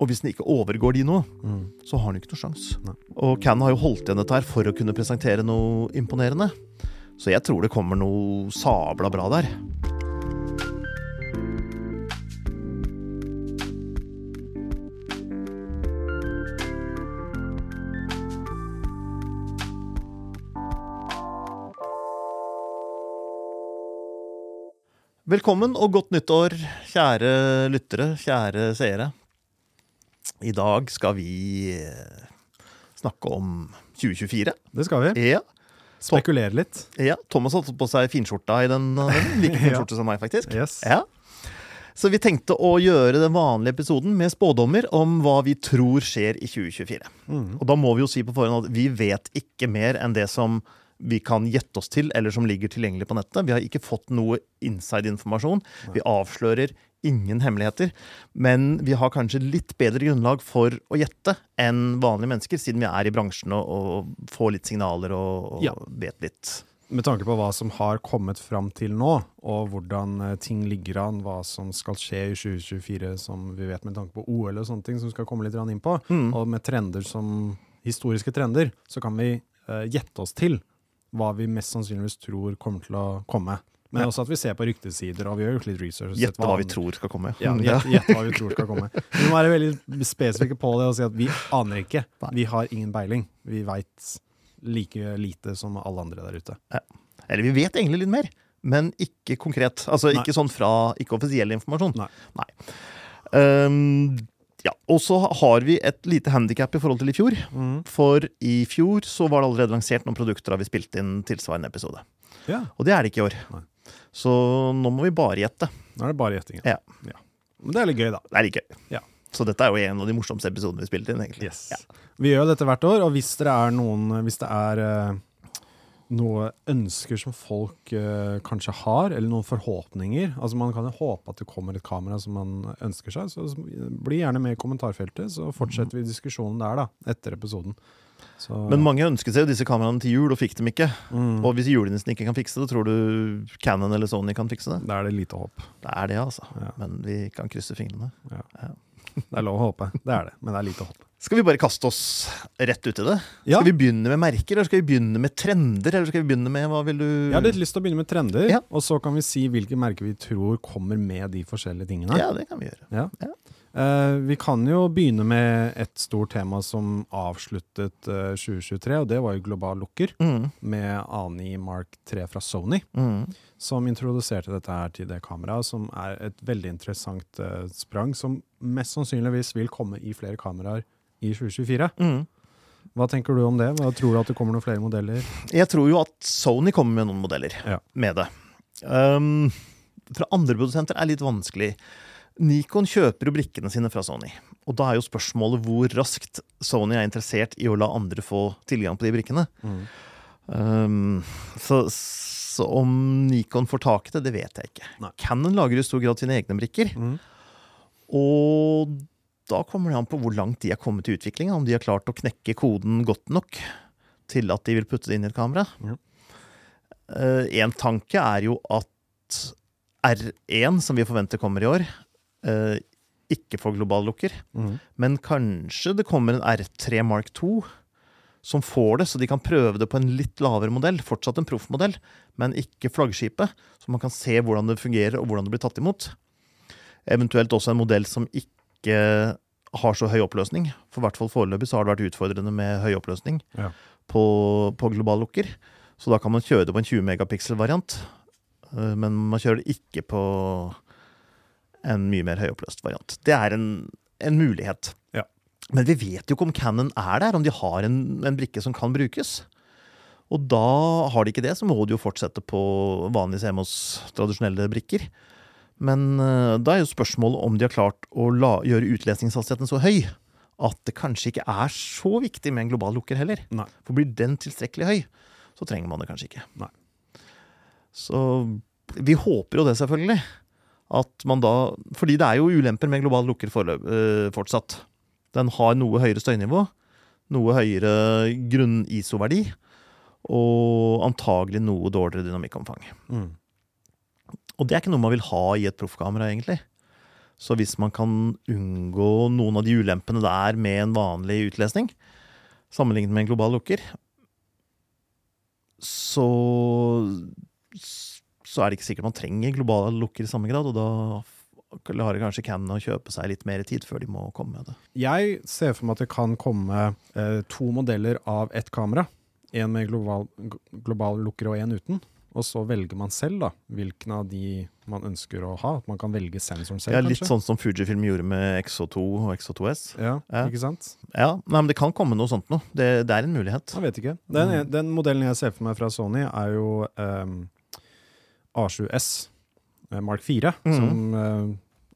Og hvis den ikke overgår de nå, så har den ikke noe sjans. Og Can har jo holdt igjen dette her for å kunne presentere noe imponerende. Så jeg tror det kommer noe sabla bra der. Velkommen og godt nyttår, kjære lyttere, kjære seere. I dag skal vi eh, snakke om 2024. Det skal vi. Ja, Spekulere litt. ja Thomas har tatt på seg finskjorta i den. den. Like fin Ja. som meg, faktisk. Yes. Ja. Så vi tenkte å gjøre den vanlige episoden med spådommer om hva vi tror skjer i 2024. Mm. Og da må vi jo si på forhånd at vi vet ikke mer enn det som vi kan gjette oss til, eller som ligger tilgjengelig på nettet. Vi har ikke fått noe inside-informasjon. Vi avslører ingen hemmeligheter. Men vi har kanskje litt bedre grunnlag for å gjette enn vanlige mennesker, siden vi er i bransjen og, og får litt signaler og, og Ja. vet litt. Med tanke på hva som har kommet fram til nå, og hvordan eh, ting ligger an, hva som skal skje i 2024, som vi vet med tanke på OL og sånne ting, som vi skal komme litt inn på, Mm. og med trender som historiske trender, så kan vi uh, gjette oss til hva vi mest sannsynligvis tror kommer til å komme. Men Ja. også at vi ser på ryktesider, og vi gjør litt research. Gjett hva, hva vi tror skal komme. Ja, gjett, gjette hva vi tror skal komme. Vi må være veldig spesifikke på det og si at vi aner ikke. Vi har ingen beiling. Vi veit like lite som alle andre der ute. Eller vi vet egentlig litt mer, men ikke konkret. Altså Nei. ikke sånn fra ikke offisiell informasjon. Nei. Ehm, ja, Og så har vi et lite handikap i forhold til i fjor. Mm. For i fjor så var det allerede lansert noen produkter da vi spilte inn tilsvarende episode. Ja, Og det er det ikke i år. Nei. Så nå må vi bare gjette. nå er det bare gjetting. Ja. Men det er litt gøy, da. Det er litt gøy. Ja. Så dette er jo en av de morsomste episodene vi spilte inn. egentlig. Ja. Vi gjør dette hvert år, og hvis det er noen Hvis det er eh, noe ønsker som folk uh, kanskje har, eller noen forhåpninger Altså Man kan jo håpe at det kommer et kamera som man ønsker seg, så bli gjerne med i kommentarfeltet, så fortsetter vi diskusjonen der, da, etter episoden. Så, Men mange ønsket seg jo disse kameraene til jul og fikk dem ikke. mm, Og hvis julenissen ikke kan fikse det, tror du Canon eller Sony kan fikse det? da er det lite håp. Det er det, altså. Ja. Men vi kan krysse fingrene. Det er lov å håpe. Det er det, men det er lite håp. Skal vi bare kaste oss rett ut i det? Ja. Skal vi begynne med merker, eller skal vi begynne med trender? Eller skal vi begynne med hva vil du Jeg har litt lyst til å begynne med trender, Ja. og så kan vi si hvilke merker vi tror kommer med de forskjellige tingene. Ja, det kan vi gjøre. Ja. Eh, vi kan jo begynne med et stort tema som avsluttet eh, 2023, og det var jo global lukker, Mm. med ANI Mark 3 fra Sony, Mm. som introduserte dette her til det kameraet, som er et veldig interessant eh, sprang, som mest sannsynligvis vil komme i flere kameraer i 2024. Mm. Hva tenker du om det? Hva Tror du at det kommer noen flere modeller? Jeg tror jo at Sony kommer med noen modeller Ja. med det. Um, fra andre produsenter er litt vanskelig. Nikon kjøper jo brikkene sine fra Sony. Og da er jo spørsmålet hvor raskt Sony er interessert i å la andre få tilgang på de brikkene. Um, så, så om Nikon får tak i det, det vet jeg ikke. Nei. Canon lager i stor grad sine egne brikker. Mm. Og da kommer det an på hvor langt de er kommet i utviklinga. Om de har klart å knekke koden godt nok til at de vil putte det inn i et kamera. Mm. Uh, en tanke er jo at R1, som vi forventer kommer i år, eh, ikke får global lukker. Mm. Men kanskje det kommer en R3 Mark 2 som får det, så de kan prøve det på en litt lavere modell. Fortsatt en proffmodell, men ikke flaggskipet. Så man kan se hvordan det fungerer, og hvordan det blir tatt imot. Eventuelt også en modell som ikke har så høy oppløsning. For hvert fall foreløpig så har det vært utfordrende med høy oppløsning Ja. på, på global lukker. Så da kan man kjøre det på en 20 megapixel-variant. Eh, Men man kjører det ikke på en mye mer høyoppløst variant. Det er en, en mulighet. Ja. Men vi vet jo ikke om Cannon er der, om de har en, en brikke som kan brukes. Og da har de ikke det, så må de jo fortsette på vanlige CMOs tradisjonelle brikker. Men eh, da er jo spørsmålet om de har klart å la, gjøre utlesningshastigheten så høy at det kanskje ikke er så viktig med en global lukker heller. Nei. For blir den tilstrekkelig høy, så trenger man det kanskje ikke. Nei. Så vi håper jo det, selvfølgelig. At man da Fordi det er jo ulemper med global lukker forløp, øh, fortsatt. Den har noe høyere støynivå, noe høyere grunn-ISO-verdi, og antagelig noe dårligere dynamikkomfang. Mm. Og det er ikke noe man vil ha i et proffkamera, egentlig. Så hvis man kan unngå noen av de ulempene det er med en vanlig utlesning, sammenlignet med en global lukker, så, så er det ikke sikkert man trenger globale lukker i samme grad. Og da klarer kanskje Cannon å kjøpe seg litt mer tid før de må komme med det. Jeg ser for meg at det kan komme eh, to modeller av ett kamera. En med global, global lukker og en uten. Og så velger man selv da, hvilken av de man ønsker å ha. At man kan velge sensoren selv, Det er litt kanskje. sånn som Fujifilm gjorde med XO2 og XO2S. Ja, Ja. ikke sant? Ja, nei, men Det kan komme noe sånt noe. Det, det er en mulighet. Jeg vet ikke. Den, Mm. den modellen jeg ser for meg fra Sony, er jo ehm, A7S eh, Mark 4, mm. som uh,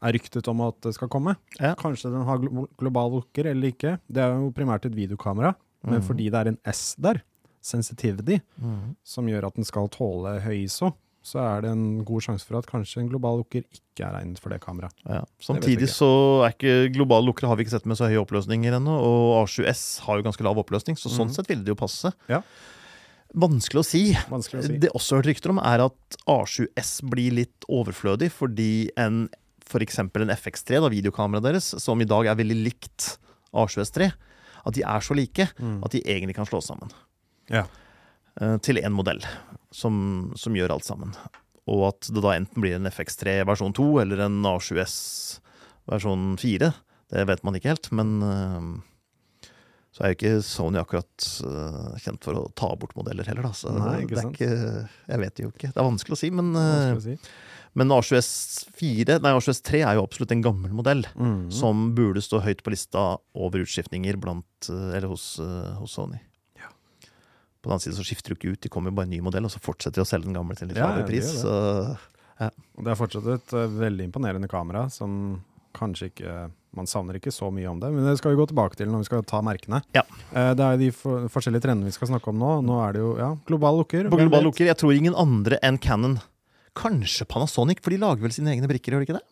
er ryktet om at det skal komme. Ja. Kanskje den har glo global lukker eller ikke. Det er jo primært et videokamera, men Mhm. fordi det er en S der, sensitivity, mm. som gjør at den skal tåle høy ISO, så er det en god sjanse for at kanskje en global lukker ikke er egnet for det kameraet. Ja. Samtidig så er ikke globale lukkere har vi ikke sett med så høye oppløsninger ennå, og A7S har jo ganske lav oppløsning, så sånn Mhm. sett ville det jo passe. Ja. Vanskelig å si. Vanskelig å si. Det også hørt rykter om, er at A7S blir litt overflødig fordi en f.eks. en FX3, da, videokameraet deres, som i dag er veldig likt A7S3, at de er så like Mm. at de egentlig kan slås sammen. Ja. Eh, Til én modell som, som gjør alt sammen. Og at det da enten blir en FX3 versjon 2 eller en A7S versjon 4. Det vet man ikke helt, men eh, så er jo ikke Sony akkurat uh, kjent for å ta bort modeller heller, da. Så Nei, ikke det er ikke Jeg vet jo ikke. Det er vanskelig å si, men, eh, å si. men A7S4, nei A7S3 er jo absolutt en gammel modell. mm. Som burde stå høyt på lista over utskiftninger blant, eh, eller hos, eh, hos Sony. Ja. På den annen side så skifter du ikke ut, de kommer bare en ny modell, og så fortsetter de å selge den gamle til en litt lavere ja, pris. Det. Så ja. det er fortsatt et eh, veldig imponerende kamera, som kanskje ikke Man savner ikke så mye om det, men det skal vi gå tilbake til når vi skal ta merkene. Ja. Eh, det er de for, forskjellige trendene vi skal snakke om nå. Nå er det jo ja, global lukker. på hvem global vet? lukker, jeg tror ingen andre enn Canon. Kanskje Panasonic, for de lager vel sine egne brikker, gjør de ikke det?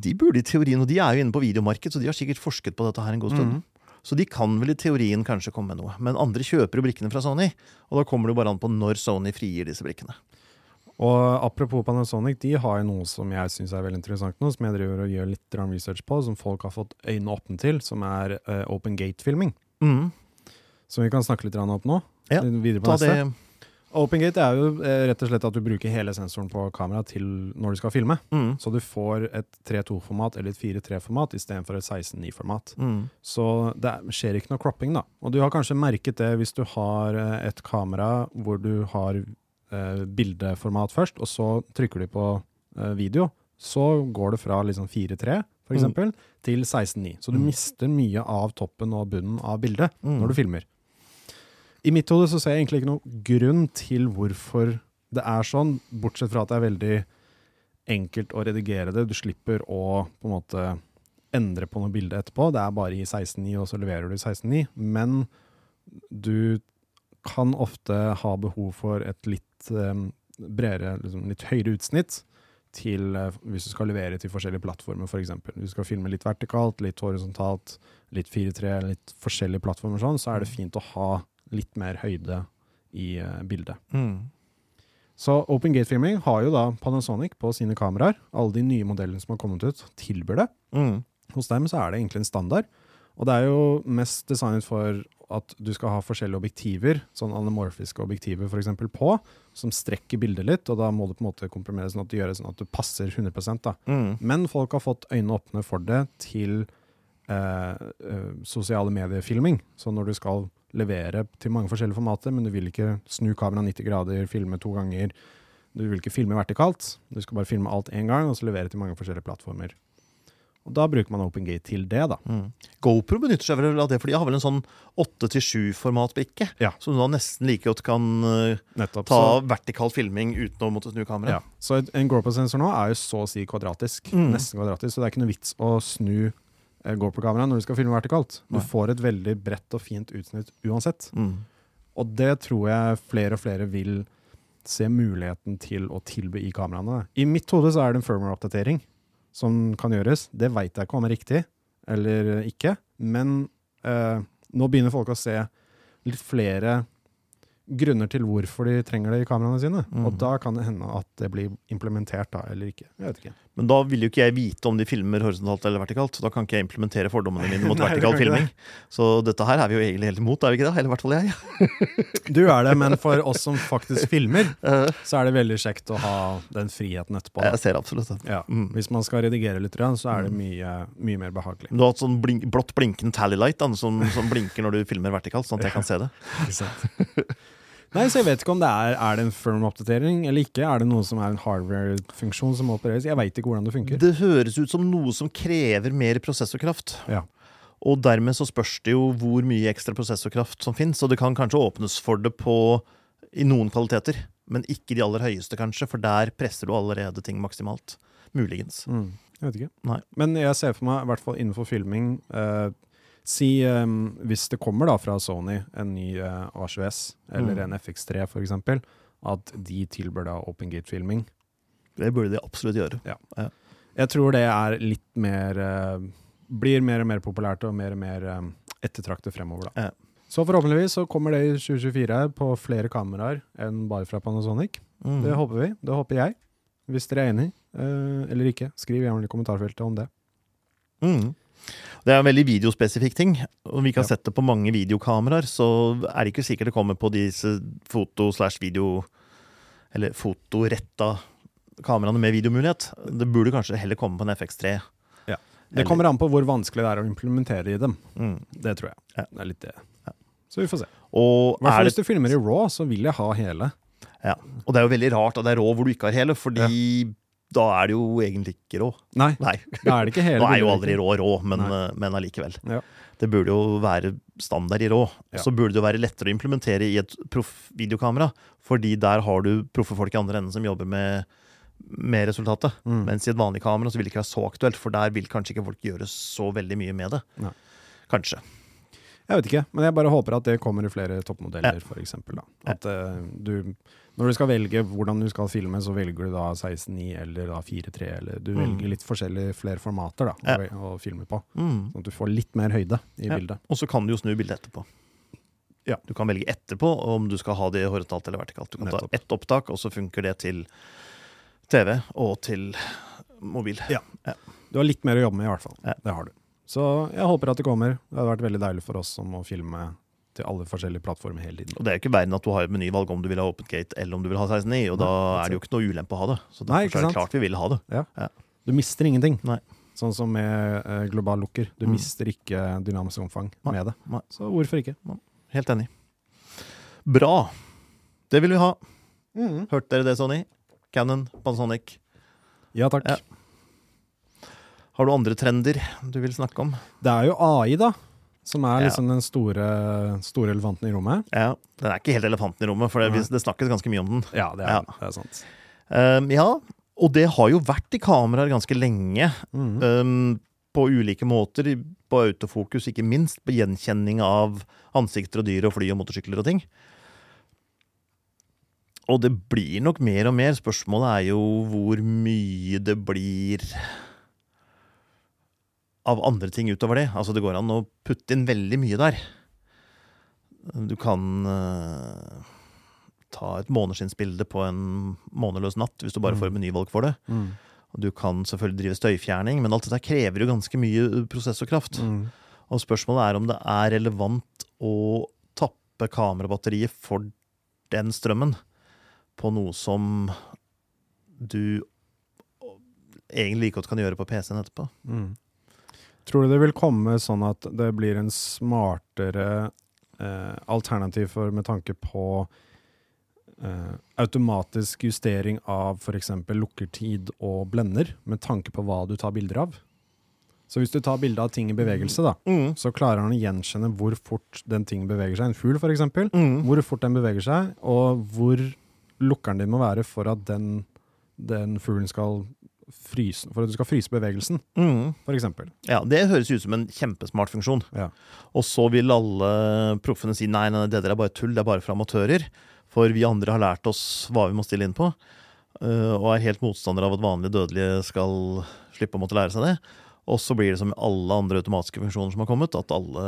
De burde i teorien, og de er jo inne på videomarked, så de har sikkert forsket på dette her en god stund. Mm. Så de kan vel i teorien kanskje komme med noe. Men andre kjøper jo brikkene fra Sony, og da kommer det jo bare an på når Sony frigir disse brikkene. Og apropos Panasonic, de har jo noe som jeg syns er veldig interessant nå, som jeg driver og gjør litt research på, som folk har fått øynene åpne til, som er uh, open gate-filming. Mm. Som vi kan snakke litt om nå. Ja, videre på Ta neste. det Open gate er jo eh, rett og slett at du bruker hele sensoren på kamera til når du skal filme. mm. Så du får et 3-2-format eller et 4-3-format istedenfor et 16-9-format. Mm. Så det er- skjer ikke noe cropping, da. Og du har kanskje merket det hvis du har eh, et kamera hvor du har eh, bildeformat først, og så trykker du på eh, video. Så går det fra liksom 4.3 for Mm. til 16.9. Så du Mm. mister mye av toppen og bunnen av bildet Mm. når du filmer. I mitt hode så ser jeg egentlig ikke noen grunn til hvorfor det er sånn, bortsett fra at det er veldig enkelt å redigere det. Du slipper å på en måte endre på noe bilde etterpå. Det er bare i 16.9, og så leverer du i 16.9. Men du kan ofte ha behov for et litt eh, bredere, liksom litt høyere utsnitt til, eh, hvis du skal levere til forskjellige plattformer, f.eks. For eksempel. Hvis du skal filme litt vertikalt, litt horisontalt, litt 4-3, litt forskjellige plattformer, sånn, så er det fint å ha litt mer høyde i eh, bildet. Mm. Så Open Gate Filming har jo da Panasonic på sine kameraer. Alle de nye modellene som har kommet ut, tilbyr det. Mm. Hos dem så er det egentlig en standard. Og det er jo mest designet for at du skal ha forskjellige objektiver, sånn anamorfiske objektiver f.eks. på, som strekker bildet litt, og da må det på en måte komprimeres sånn at det gjøres sånn at du passer 100 da. Mm. Men folk har fått øynene åpne for det til eh, eh, sosiale mediefilming. Så når du skal levere til mange forskjellige formater, men du vil ikke snu kameraet 90 grader, filme to ganger, du vil ikke filme vertikalt, du skal bare filme alt én gang, og så levere til mange forskjellige plattformer. Og da bruker man OpenGate til det, da. Mm. GoPro benytter seg vel av det, for de har vel en sånn 8-7-formatbrikke. Ja. Som du da nesten like godt kan eh, Nettopp. ta Så, vertikal filming uten å måtte snu ja. så en GoPro-sensor nå er jo så å si kvadratisk. Mm. Nesten kvadratisk, så det er ikke noe vits å snu eh, GoPro-kameraet når du skal filme vertikalt. Du Nei. får et veldig bredt og fint utsnitt uansett. Mm. Og det tror jeg flere og flere vil se muligheten til å tilby i kameraene. I mitt hode så er det en firmware-oppdatering som kan gjøres. Det veit jeg ikke om er riktig eller ikke, men eh, nå begynner folk å se litt flere grunner til hvorfor de trenger det i kameraene sine. Mm. Og da kan det hende at det blir implementert, da, eller ikke. Jeg vet ikke. Men da vil jo ikke jeg vite om de filmer horisontalt eller vertikalt. Da kan ikke jeg implementere fordommene mine mot Nei, vertikal filming. Det. Så dette her er vi jo egentlig helt imot, er vi ikke det? Eller i hvert fall jeg. Du er det, men for oss som faktisk filmer, så er det veldig kjekt å ha den friheten etterpå. Da. Jeg ser absolutt det. Ja. Hvis man skal redigere litt, så er det mye, mye mer behagelig. Du har hatt sånn blink, blått blinkende tally light da, som, som blinker når du filmer vertikalt, sånn at jeg kan se det. Nei, så jeg vet ikke om det er Er det en firm-oppdatering eller ikke. Er det noe som er en hardware-funksjon som opereres? Jeg veit ikke hvordan det funker. Det høres ut som noe som krever mer prosessorkraft. Ja. Og dermed så spørs det jo hvor mye ekstra prosessorkraft som finnes. Og det kan kanskje åpnes for det på, i noen kvaliteter, men ikke de aller høyeste, kanskje. For der presser du allerede ting maksimalt. Muligens. Mm. Jeg vet ikke. Nei. Men jeg ser for meg, i hvert fall innenfor filming eh, Si um, hvis det kommer da fra Sony en ny uh, A7S eller Mm. en FX3 for eksempel, at de tilbyr da Open Gate-filming. Det burde de absolutt gjøre. Jeg tror det er litt mer uh, Blir mer og mer populært og mer og mer um, ettertraktet fremover, da. Ja. Så forhåpentligvis så kommer det i 2024 på flere kameraer enn bare fra Panasonic. Mm. Det håper vi. Det håper jeg. Hvis dere er enig uh, eller ikke, skriv gjerne i kommentarfeltet om det. Mm. Det er en veldig videospesifikk ting. Om vi kan Ja. sette det på mange videokameraer, så er det ikke sikkert det kommer på disse foto slash video Eller fotoretta kameraene med videomulighet. Det burde kanskje heller komme på en FX3. Ja. Det kommer an på hvor vanskelig det er å implementere i dem. Mm. Det tror jeg. Ja. Det er litt det. Så vi får se. Og, I det... hvis du filmer i raw, så vil jeg ha hele. ja. og det er jo veldig rart at det er Raw hvor du ikke har hele, fordi da er det jo egentlig ikke rå. Nei, Nei, da er det ikke hele. nå er jo aldri rå rå, men, eh, men allikevel. Ja. Det burde jo være standard i rå. Ja. så burde det jo være lettere å implementere i et proff-videokamera, fordi der har du proffe folk i andre enden som jobber med, med resultatet. Mm. Mens i et vanlig kamera så vil det ikke være så aktuelt, for der vil kanskje ikke folk gjøre så veldig mye med det. Nei. Kanskje. Jeg vet ikke, men jeg bare håper at det kommer i flere toppmodeller, Ja. Da. At eh, du, når du skal velge hvordan du skal filme, så velger du da 16.9 eller 4.3, eller du Mm. velger litt forskjellige flere formater da, Ja. å, filme på. Mm. Sånn at du får litt mer høyde i Ja. bildet. Og så kan du jo snu bildet etterpå. Ja. Du kan velge etterpå om du skal ha det horisontalt eller vertikalt. Du kan Nettopp. ta ett opptak, og så funker det til TV og til mobil. Ja. Du har litt mer å jobbe med i hvert fall. Ja. Det har du. Så jeg håper at det kommer. Det hadde vært veldig deilig for oss som å filme til alle forskjellige plattformer hele tiden. Og det er jo ikke verden at du har et menyvalg om du vil ha Open Gate eller om du vil ha 16.9, og da Nei, er det jo ikke noe ulempe å ha det. Så Nei, derfor så er det klart vi vil ha det. Du mister ingenting. Nei. Sånn som med eh, global lukker. Du Mm. mister ikke dynamisk omfang Nei. med det. Nei. Så hvorfor ikke? Helt enig. Bra. Det vil vi ha. Mm. Hørte dere det, Sony? Canon, Panasonic. Ja takk. Ja. Har du andre trender du vil snakke om? Det er jo AI, da. Som er Ja. liksom den store, store elefanten i rommet. Ja, Den er ikke helt elefanten i rommet, for det, det snakkes ganske mye om den. Ja, det er, Ja. Det er sant. Um, ja, og det har jo vært i kameraer ganske lenge. Mm. Um, på ulike måter. På autofokus, ikke minst. På gjenkjenning av ansikter og dyr og fly og motorsykler og ting. Og det blir nok mer og mer. Spørsmålet er jo hvor mye det blir av andre ting utover det. Altså Det går an å putte inn veldig mye der. Du kan uh, ta et måneskinnsbilde på en måneløs natt hvis du bare får menyvalg for det. Mm. Og du kan selvfølgelig drive støyfjerning, men alt dette krever jo ganske mye prosessorkraft. Mm. Og spørsmålet er om det er relevant å tappe kamerabatteriet for den strømmen på noe som du egentlig like godt kan gjøre på PC-en etterpå. Mm. Tror du det vil komme sånn at det blir en smartere eh, alternativ for, med tanke på eh, automatisk justering av f.eks. lukkertid og blender, med tanke på hva du tar bilder av? Så hvis du tar bilde av ting i bevegelse, da, Mm. så klarer han å gjenkjenne hvor fort den ting beveger seg. En fugl, f.eks. Mm. Hvor fort den beveger seg, og hvor lukkeren din må være for at den, den fuglen skal fryse For at du skal fryse bevegelsen, Mm. f.eks. Ja, Det høres ut som en kjempesmart funksjon. Ja. Og så vil alle proffene si nei, nei, det der er bare tull, det er bare for amatører. For vi andre har lært oss hva vi må stille inn på, eh, og er helt motstandere av at vanlige dødelige skal slippe å måtte lære seg det. Og så blir det som i alle andre automatiske funksjoner som har kommet, at alle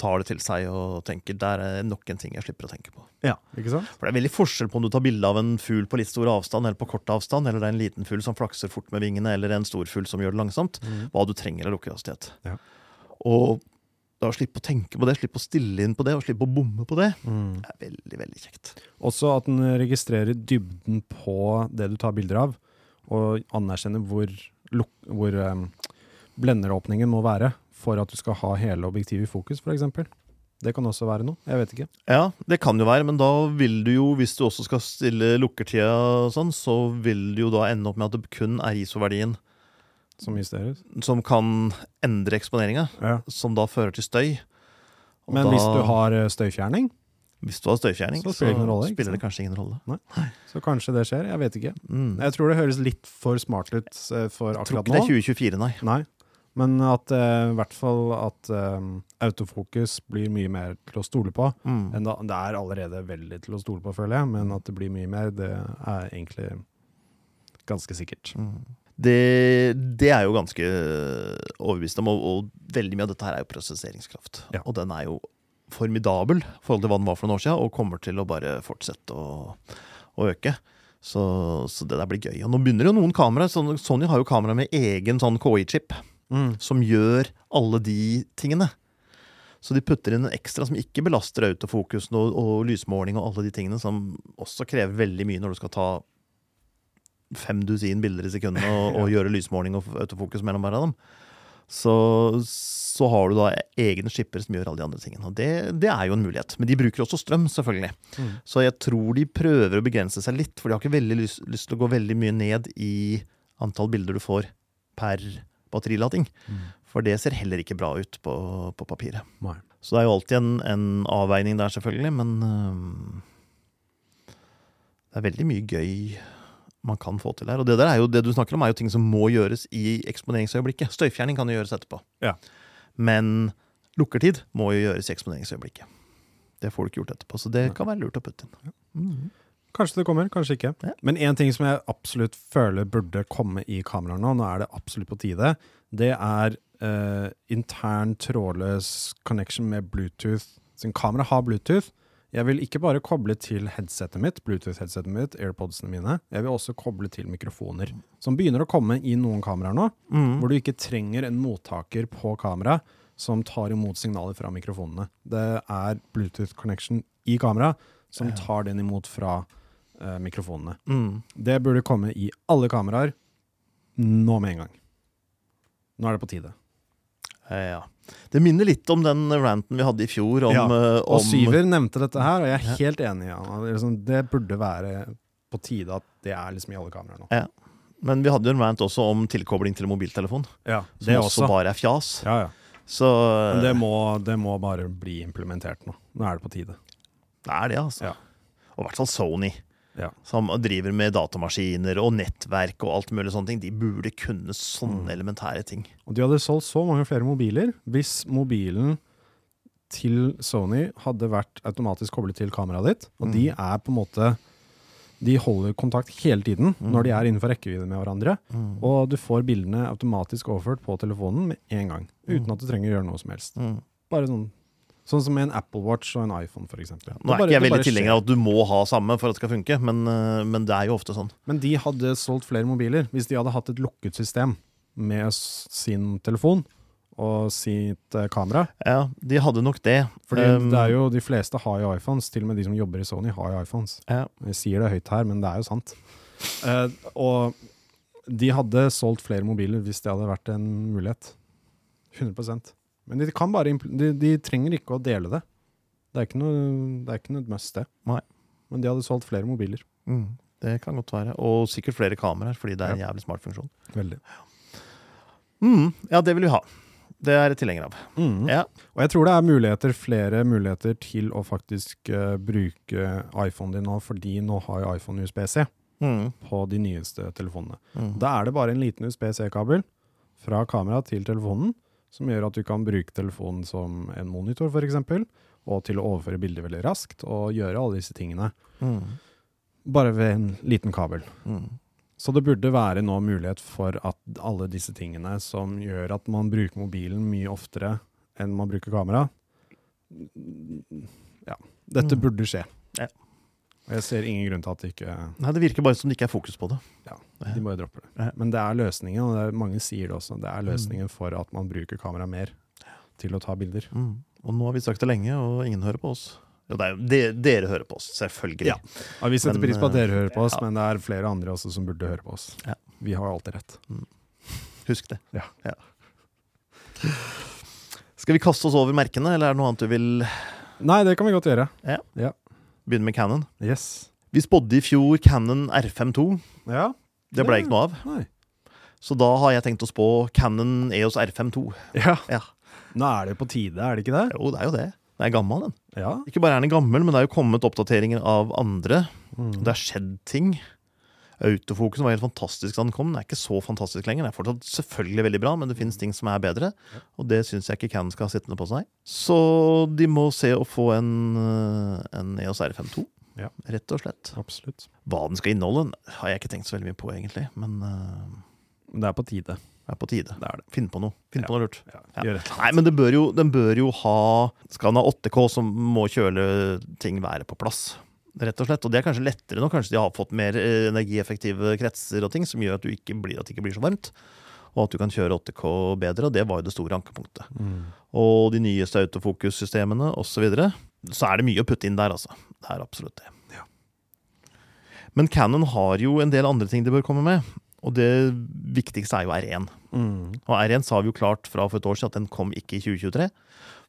tar det til seg og tenker der er nok en ting jeg slipper å tenke på. Ja, ikke sant? For det er veldig forskjell på om du tar bilde av en fugl på litt stor avstand eller på kort avstand, eller det er en liten fugl som flakser fort med vingene, eller en stor fugl som gjør det langsomt. Hva du trenger av lukkehastighet. Ja. Og da slippe å tenke på det, slippe å stille inn på det, og slippe å bomme på det, Mm. er veldig, veldig kjekt. Også at den registrerer dybden på det du tar bilder av, og anerkjenner hvor, hvor um, blenderåpningen må være for at du skal ha hele objektivet i fokus, f.eks. Det kan også være noe. Jeg vet ikke. Ja, det kan jo være, men da vil du jo, hvis du også skal stille lukkertida og sånn, så vil du jo da ende opp med at det kun er ISO-verdien Som justeres. som kan endre eksponeringa, Ja. som da fører til støy. Og Men da- hvis du har eh, støyfjerning, hvis du har støyfjerning, Så så, spiller det rolle, spiller det kanskje ingen rolle. så kanskje det skjer. Jeg vet ikke. Mm. Jeg tror det høres litt for smart ut for akkurat nå. Jeg tror ikke ikke det er 2024, nei. Nei. Men at eh, i hvert fall at eh, autofokus blir mye mer til å stole på. Mm. enn da, det er allerede veldig til å stole på, føler jeg, men at det blir mye mer, det er egentlig ganske sikkert. Mm. Det, det er jo ganske overbevist om, og, og veldig mye av dette her er jo prosesseringskraft. Ja. Og den er jo formidabel i forhold til hva den var for noen år siden, og kommer til å bare fortsette å, å øke. Så, så det der blir gøy. Og nå begynner jo noen kameraer. Sony har jo kamera med egen sånn KI-chip som gjør alle de tingene. Så de putter inn en ekstra som ikke belaster autofokusen og, og lysmåling og alle de tingene som også krever veldig mye når du skal ta fem dusin bilder i sekundet og, og gjøre lysmåling og autofokus mellom hver av dem. Så, så har du da egne skipper som gjør alle de andre tingene. Og det, det er jo en mulighet. Men de bruker også strøm, selvfølgelig. Mm. Så jeg tror de prøver å begrense seg litt, for de har ikke veldig lyst, lyst til å gå veldig mye ned i antall bilder du får per batterilading. Mm. For det ser heller ikke bra ut på, på papiret. Nei. Så det er jo alltid en, en avveining der, selvfølgelig, men øh, det er veldig mye gøy man kan få til her. Og det der er jo, det du snakker om, er jo ting som må gjøres i eksponeringsøyeblikket. Støyfjerning kan jo gjøres etterpå. Ja. Men lukkertid må jo gjøres i eksponeringsøyeblikket. Det får du ikke gjort etterpå, så det Nei. kan være lurt å putte inn. Mhm. Kanskje det kommer, kanskje ikke. Ja. Men én ting som jeg absolutt føler burde komme i kameraet nå, nå er det absolutt på tide, det er eh, intern trådløs connection med Bluetooth. Sin kamera har Bluetooth. Jeg vil ikke bare koble til headsetet mitt, Bluetooth-headsetet mitt, AirPodsene mine. Jeg vil også koble til mikrofoner, som begynner å komme i noen kameraer nå, Mm. hvor du ikke trenger en mottaker på kamera som tar imot signaler fra mikrofonene. Det er Bluetooth connection i kamera som tar den imot fra eh, mikrofonene. Mm. Det burde komme i alle kameraer nå med en gang. Nå er det på tide. Eh, Ja. Det minner litt om den ranten vi hadde i fjor om, Ja, eh, Og om Syver nevnte dette her, og jeg er Ja. helt enig. i han. Det, liksom, det burde være på tide at det er liksom i alle kameraer nå. Men vi hadde jo en rant også om tilkobling til mobiltelefon, Ja, som også også. bare er fjas. Ja, ja. Så Men det må, det må bare bli implementert nå. Nå er det på tide. det er det, altså. Ja. Og i hvert fall Sony, Ja. som driver med datamaskiner og nettverk og alt mulig sånne ting. De burde kunne sånne Mm. elementære ting. Og de hadde solgt så mange flere mobiler hvis mobilen til Sony hadde vært automatisk koblet til kameraet ditt. Og Mm. de er på en måte De holder kontakt hele tiden Mm. når de er innenfor rekkevidde med hverandre. Og du får bildene automatisk overført på telefonen med en gang. Uten Mm. at du trenger å gjøre noe som helst. Mm. Bare sånn Sånn som en Apple Watch og en iPhone, f.eks. Nå er ikke jeg veldig tilhenger av at du må ha samme for at det skal funke, men, eh, men det er jo ofte sånn. Men de hadde solgt flere mobiler hvis de hadde hatt et lukket system med sin telefon og sitt eh, kamera. Ja, de hadde nok det. Fordi Um, det er jo, De fleste har jo iPhones, til og med de som jobber i Sony har jo iPhones. ja. Jeg sier det høyt her, men det er jo sant. Uh, og de hadde solgt flere mobiler hvis det hadde vært en mulighet. 100 Men de, kan bare, de, de trenger ikke å dele det. Det er ikke noe, det er ikke noe must, det. Nei. Men de hadde solgt flere mobiler. Mm, det kan godt være. Og sikkert flere kameraer, fordi det er en jævlig smart funksjon. Veldig. Mm, ja, det vil vi ha. Det er jeg tilhenger av. Mm. Ja. Og jeg tror det er muligheter, flere muligheter til å faktisk uh, bruke iPhone din nå, fordi nå har jo iPhone USB-C Mm, på de nyeste telefonene. mm. Da er det bare en liten USB-C-kabel fra kamera til telefonen, som gjør at du kan bruke telefonen som en monitor f.eks., og til å overføre bilder veldig raskt, og gjøre alle disse tingene Mm, bare ved en liten kabel. mm. Så det burde være nå mulighet for at alle disse tingene som gjør at man bruker mobilen mye oftere enn man bruker kamera Ja. Dette Mm. burde skje. Ja. Og jeg ser ingen grunn til at det ikke Nei, Det virker bare som det ikke er fokus på det. Ja, De bare dropper det. Men det er løsningen, og det er, mange sier det også. Det er Mm. løsningen for at man bruker kamera mer til å ta bilder. Mm. Og nå har vi sagt det lenge, og ingen hører på oss. Jo, det er jo de, dere hører på oss, selvfølgelig. Ja. Ja, vi setter Men, pris på at eh, dere hører på oss, ja. men det er flere andre også som burde høre på oss. Ja. Vi har alltid rett. Husk det. Ja. Skal vi kaste oss over merkene, eller er det noe annet du vil Nei, det kan vi godt gjøre. Begynne med Cannon? Yes. Vi spådde i fjor Cannon R52. Ja. Det ble ikke noe av. Nei. Så da har jeg tenkt å spå Cannon EOS R52. Ja. Ja. Nå er det på tide, er det ikke det? Jo, det er jo det. Den er gammel, den. Ja. Ikke bare er den gammel, men det er jo kommet oppdateringer av andre. Mm. Det har skjedd ting. Autofokusen var helt fantastisk da den kom. Den er ikke så fantastisk lenger. Den er fortsatt selvfølgelig veldig bra, men det finnes ting som er bedre. Og det syns jeg ikke Canon skal ha sittende på seg. Så de må se å få en, eh, en EOS R52, Ja. rett og slett. Absolutt. Hva den skal inneholde, har jeg ikke tenkt så veldig mye på, egentlig. Men uh, Det er på tide. det er på tide. Det er det. Finn på noe. Finn Ja. på noe lurt. Ja. Nei, men det bør jo, den bør jo ha Skal den ha 8K, så må kjøle ting være på plass. Rett og slett. Og det er kanskje lettere nå. Kanskje de har fått mer eh, energieffektive kretser og ting, som gjør at, du ikke blir, at det ikke blir så varmt. Og at du kan kjøre 8K bedre, og det var jo det store ankepunktet. Mm. Og de nyeste autofokussystemene osv. Så, videre. så er det mye å putte inn der, altså. Det er absolutt det. Ja. Men Canon har jo en del andre ting de bør komme med. Og det viktigste er jo R1. Mm. Og R1 sa vi jo klart fra for et år siden at den kom ikke i 2023,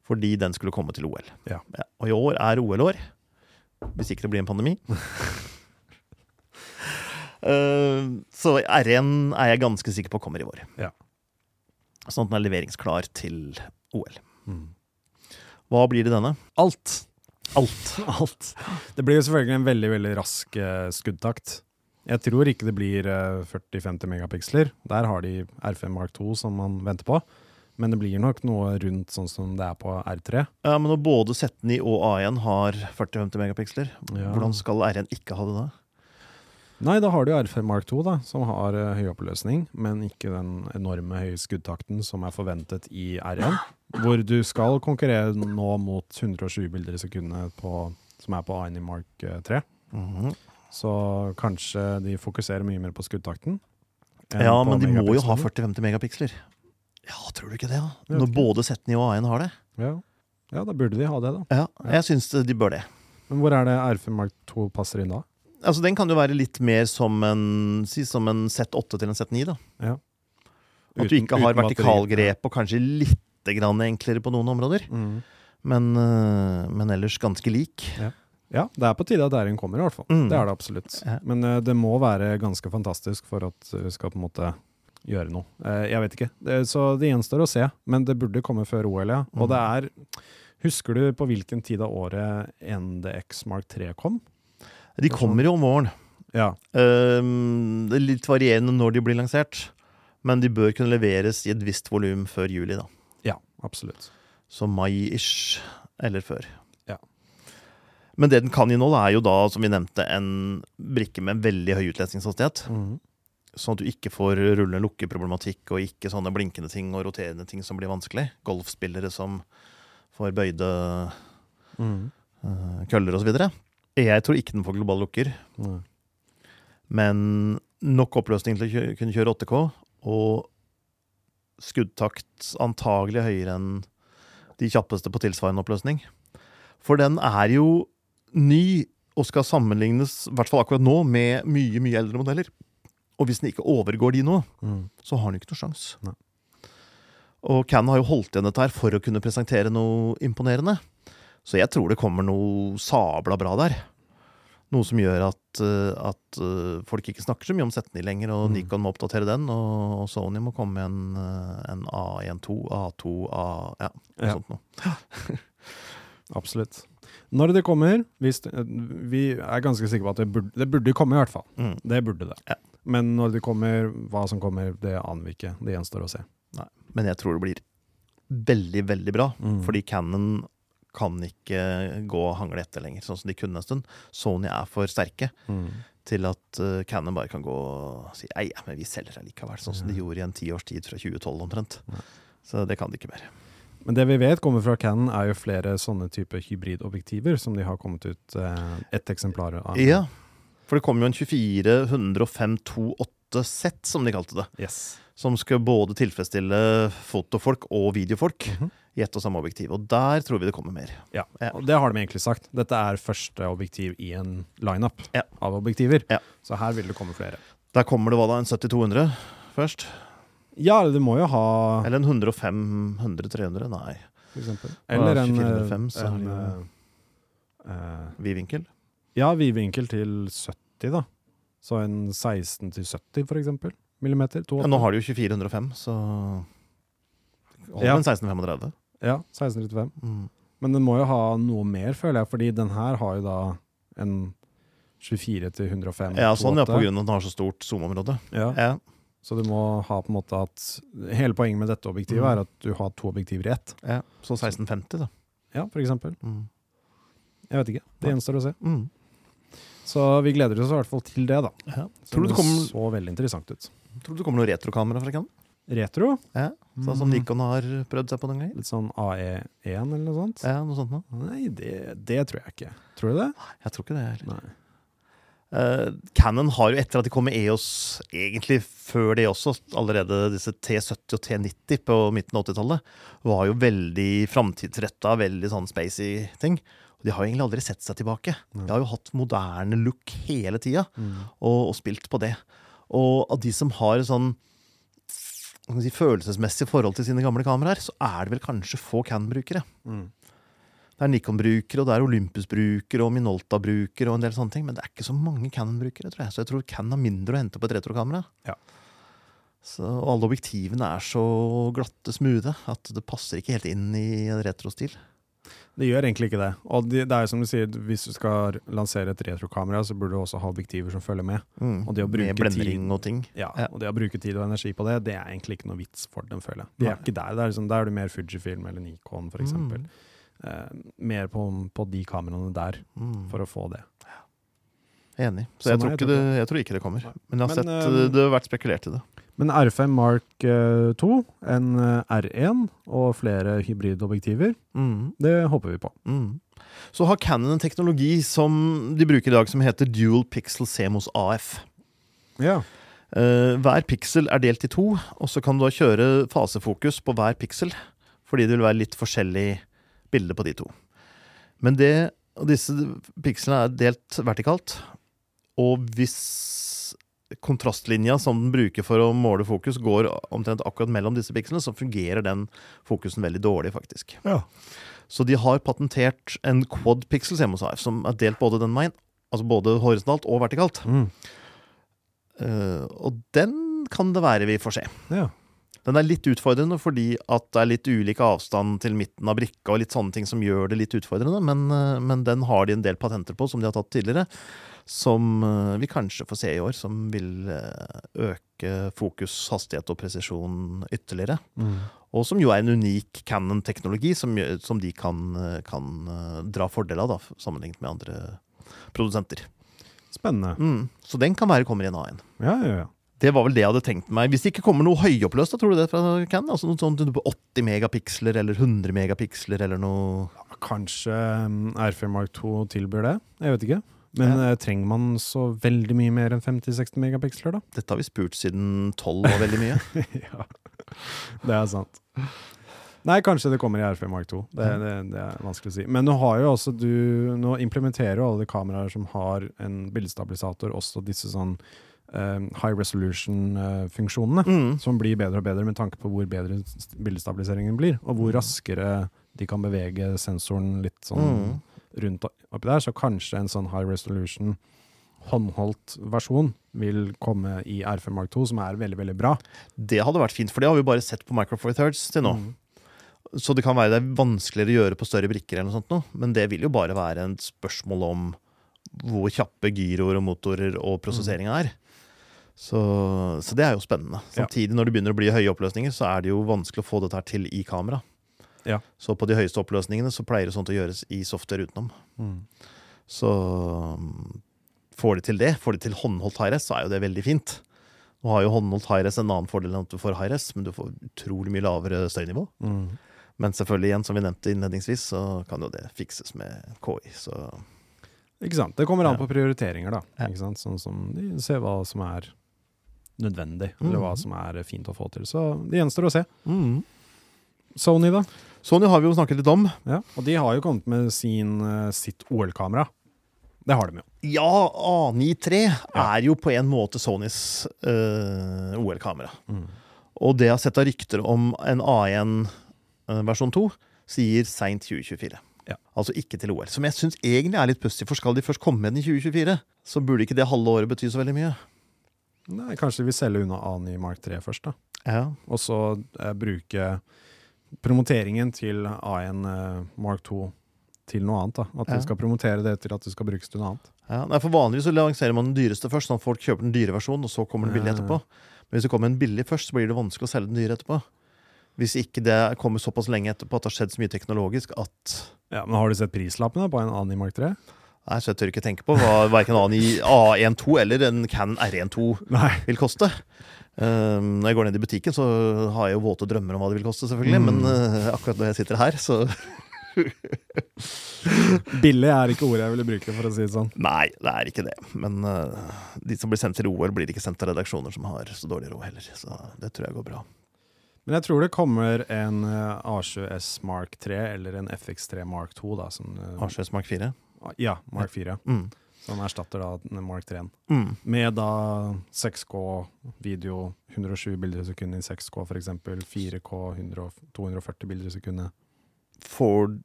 fordi den skulle komme til OL. Ja. Og i år er OL-år, hvis ikke det blir en pandemi. uh, så R1 er jeg ganske sikker på kommer i vår. Ja. Sånn at den er leveringsklar til OL. Mm. Hva blir det denne? Alt. Alt. Alt. Det blir jo selvfølgelig en veldig, veldig rask uh, skuddtakt. Jeg tror ikke det blir uh, 40-50 megapiksler. Der har de R5 Mark 2 som man venter på. Men det blir nok noe rundt sånn som det er på R3. Ja, men når både Z9 og A1 har 40-50 megapiksler, Ja. hvordan skal R1 ikke ha det da? Nei, da har du R5 Mark 2, da, som har uh, høy oppløsning, men ikke den enorme høye skuddtakten som er forventet i R1. Hvor du skal konkurrere nå mot 120 bilder i sekundet på, som er på A1 i Mark 3. Mm -hmm. Så kanskje de fokuserer mye mer på skuddtakten. Ja, men de må jo ha megapikslene. 40-50 megapiksler. Ja, tror du ikke det? da? Når både Z9 og A1 har det? Ja. ja, da burde de ha det, da. Ja, jeg syns de bør det. Men hvor er det R5 Mark 2 passer inn da? Altså, Den kan jo være litt mer som en, si, som en Z8 til en Z9. da. Ja. At du ikke har uten vertikalgrep og kanskje litt grann enklere på noen områder. Mm. Men, øh, men ellers ganske lik. Ja, det er på tide at R1 kommer, i hvert fall. Mm. Det er det absolutt. Ja. Men eh, det må være ganske fantastisk for at vi skal på en måte gjøre noe. Eh, jeg vet ikke. Det, så det gjenstår å se. Men det burde komme før OL, ja. Og Mm. det er Husker du på hvilken tid av året NDX Mark 3 kom? De kommer jo om våren. Ja. Um, det er litt varierende når de blir lansert. Men de bør kunne leveres i et visst volum før juli. da. Ja, absolutt. Så mai-ish, eller før. Ja. Men det den kan inneholde, er jo da, som vi nevnte, en brikke med en veldig høy utlesningshastighet. Sånn at du ikke får rulle-lukke-problematikk og ikke sånne blinkende ting og roterende ting som blir vanskelig. Golfspillere som får bøyde Mm. uh, køller osv. Jeg tror ikke den får global lukker, Mm. men nok oppløsning til å kunne kjøre 8K, og skuddtakt antagelig høyere enn de kjappeste på tilsvarende oppløsning. For den er jo ny og skal sammenlignes, i hvert fall akkurat nå, med mye, mye eldre modeller. Og hvis den ikke overgår de nå, Mm. så har den ikke noe sjans. Nei. Og Canon har jo holdt igjen dette her for å kunne presentere noe imponerende. Så jeg tror det kommer noe sabla bra der. Noe som gjør at, eh, at eh, folk ikke snakker så mye om Z9 lenger, og Mm. Nikon må oppdatere den, og, og Sony må komme med en, eh, en A12, A2, A Ja, noe Ja. sånt noe. Absolutt. Når det kommer hvis Vi er ganske sikre på at det burde, det burde komme, i hvert fall. Mm. Det burde det. Ja. Men når det kommer, hva som kommer, det aner vi ikke. Det gjenstår å se. Men jeg tror det blir veldig, veldig bra. Mm. Fordi Canon kan ikke gå og hangle etter lenger, sånn som de kunne en stund. Sony er for sterke. Mm. til at uh, Canon bare kan gå og si nei, men vi selger allikevel, sånn som de gjorde i en tiårs tid fra 2012 omtrent. Ja. Så det kan de ikke mer. Men det vi vet kommer fra Canon, er jo flere sånne type hybridobjektiver som de har kommet ut eh, ett eksemplar av. Ja, for det kom jo en 24 105 28 sett, som de kalte det. Yes. Som skal både tilfredsstille fotofolk og videofolk Mhm. i ett og samme objektiv. Og der tror vi det kommer mer. Ja, og det har de egentlig sagt. Dette er første objektiv i en lineup Ja. av objektiver. Ja. Så her vil det komme flere. Der kommer det hva da, en 70-200 først? Ja, det må jo ha Eller en 105 100-300? Nei. for eksempel. Eller en, 2405, eh, så er en uh, eh, eh, Vidvinkel? Ja, vidvinkel til 70, da. Så en 16 til 70, for eksempel. Millimeter. Ja, nå har de jo 2405, så Hold Ja. en 1635. Ja, 1635. Mm. Men den må jo ha noe mer, føler jeg, fordi den her har jo da en 24 til 105. Ja, sånn ja, på grunn av at den har så stort zoomområde. Ja, Ja. så du må ha på en måte at Hele poenget med dette objektivet Mm. er at du har to objektiver i ett. ja. Så 1650, da. Ja, for eksempel. Mm. Jeg vet ikke. Det gjenstår å se. Mm. Så vi gleder oss i hvert fall til det, da. Ja. Tror du det kommer, så veldig interessant ut. tror du det kommer noe retrokamera fra Canon? Retro. Ja. Sånn som Mm. Nikon har prøvd seg på noen ganger? Litt sånn AE1 eller noe sånt? Ja, noe sånt noe. Nei, det, det tror jeg ikke. Tror du det? Jeg tror ikke det heller. Nei. Eh, Canon har jo etter at de kom med EOS, egentlig før det også, allerede disse T70 og T90 på midten av 80-tallet, var jo veldig framtidsretta, veldig sånn spacey ting. Og de har jo egentlig aldri sett seg tilbake. De har jo hatt moderne look hele tida, Mm. og, og spilt på det. Og av de som har sånn si, følelsesmessig forhold til sine gamle kameraer, så er det vel kanskje få Canon-brukere. Mm. Det er Nikon-brukere, og det er Olympus-brukere og Minolta-brukere og en del sånne ting, men det er ikke så mange Canon-brukere, tror jeg. Så jeg tror Canon har mindre å hente på et retrokamera. Ja. Så, og alle objektivene er så glatte, smoothe, at det passer ikke helt inn i retrostil. Det gjør egentlig ikke det. Og det, det er jo som du sier, hvis du skal lansere et retrokamera, så burde du også ha objektiver som følger med. Mm. Og det å bruke Med tid, og ting. Ja, Ja. Og det å bruke tid og energi på det, det er egentlig ikke noe vits for dem, føler jeg. De er ikke der. Det er liksom, der er du mer Fujifilm eller Nikon, eksempel. Mm. Eh, mer på, på de kameraene der, Mm. for å få det. Enig. Så, Så jeg, nei, tror jeg ikke tror det, jeg tror ikke det kommer. Men jeg har Men, sett det, det har vært spekulert i det. Men R5 Mark eh, 2, en eh, R1 og flere hybridobjektiver, Mm. det håper vi på. Mm. Så har Canon en teknologi som de bruker i dag, som heter Dual Pixel CMOS AF. Ja. Eh, hver piksel er delt i to, og så kan du da kjøre fasefokus på hver piksel, fordi det vil være litt forskjellig bilde på de to. Men det, disse pikslene er delt vertikalt, og hvis kontrastlinja som den bruker for å måle fokus, går omtrent akkurat mellom disse pikslene, så fungerer den fokusen veldig dårlig, faktisk. Ja. Så de har patentert en quad pixel AF, som er delt både den veien, altså både horisontalt og vertikalt. Mm. Uh, og den kan det være vi får se. ja. Den er litt utfordrende fordi at det er litt ulik avstand til midten av brikka og litt sånne ting som gjør det litt utfordrende, men, eh, men den har de en del patenter på som de har tatt tidligere, som eh, vi kanskje får se i år, som vil eh, øke fokus, hastighet og presisjon ytterligere. Mm. Og som jo er en unik Canon-teknologi som, som de kan, kan dra fordel av, da, sammenlignet med andre produsenter. Spennende. Mm. Så den kan være kommer i en A1. Ja, ja, ja. Det var vel det jeg hadde tenkt meg. Hvis det ikke kommer noe høyoppløst, da tror du det fra Canon? Altså noe sånt på 80 megapiksler eller 100 megapiksler eller noe Kanskje um, R5 Mark 2 tilbyr det? Jeg vet ikke. Men ja. trenger man så veldig mye mer enn 50-60 megapiksler, da? Dette har vi spurt siden 12 var veldig mye. ja, det er sant. Nei, kanskje det kommer i R5 Mark 2. Det, det, det er vanskelig å si. Men nå har jo også du Nå implementerer jo alle de kameraer som har en bildestabilisator, også disse sånn eh, high resolution-funksjonene. Mm. Som blir bedre og bedre med tanke på hvor bedre bildestabiliseringen blir. Og hvor raskere de kan bevege sensoren litt sånn Mm. rundt oppi der. Så kanskje en sånn high resolution håndholdt versjon vil komme i R5 Mark 2, som er veldig, veldig bra. Det hadde vært fint, for det har vi bare sett på Micro Four Thirds til nå. Mm. Så det kan være det er vanskeligere å gjøre på større brikker, eller noe sånt nå. men det vil jo bare være et spørsmål om hvor kjappe gyroer og motorer og prosesseringa er. Så, så det er jo spennende. Samtidig, når det begynner å bli høye oppløsninger, så er det jo vanskelig å få dette her til i kamera. Ja. Så på de høyeste oppløsningene så pleier det sånt å gjøres i software utenom. Mm. Så får de til det, får de til håndholdt high-res, så er jo det veldig fint. Nå har jo håndholdt high-res en annen fordel enn at du får high-res, men du får utrolig mye lavere støynivå. Mm. Men selvfølgelig, igjen, som vi nevnte innledningsvis, så kan jo det fikses med KI. Så Ikke sant? Det kommer an på prioriteringer, da. Ikke sant? Sånn som de ser hva som er nødvendig, eller hva som er fint å få til. Så det gjenstår å se. mm. Sony, da? Sony har vi jo snakket litt om. Ja. Og de har jo kommet med sin, eh, sitt OL-kamera. Det har de jo. Ja, A93 Ja. er jo på en måte Sonys eh, OL-kamera. Mm. Og det jeg har sett av rykter om en A1 eh, versjon 2, sier seint 2024. Ja. Altså ikke til OL. Som jeg syns egentlig er litt pussig, for skal de først komme med den i 2024, så burde ikke det halve året bety så veldig mye. Nei, kanskje vi selger unna A9 Mark 3 først, da. Ja, Og så eh, bruke promoteringen til A1 eh, Mark 2 til noe annet. da. At Ja. vi skal promotere det til at det skal brukes til noe annet. ja. Nei, for Vanligvis så lanserer man den dyreste først, sånn at folk kjøper den dyre versjonen, og så kommer den billig etterpå. Men hvis det kommer en billig først, så blir det vanskelig å selge den dyre etterpå. Hvis ikke det kommer såpass lenge etterpå at det har skjedd så mye teknologisk at Ja, Men har du sett prislappene på en A9 Mark 3? Nei, så jeg tør ikke tenke på hva verken A12 eller en Canon R12 Nei. vil koste. Um, når jeg går ned i butikken, så har jeg jo våte drømmer om hva det vil koste, selvfølgelig. Mm. Men uh, akkurat når jeg sitter her, så Billig er ikke ordet jeg ville bruke, for å si det sånn. Nei, det er ikke det. Men uh, de som blir sendt til OL, blir ikke sendt til redaksjoner som har så dårlig råd heller. Så det tror jeg går bra. Men jeg tror det kommer en eh, A7S Mark 3 eller en FX3 Mark 2. da. Som, uh, A7S Mark 4. ja, Mark 4. Mm. den erstatter da Mark 3-en. Mm. Med da 6K video, 107 bilder i sekundet i 6K f.eks. 4K 100, 240 bilder i sekundet. Får,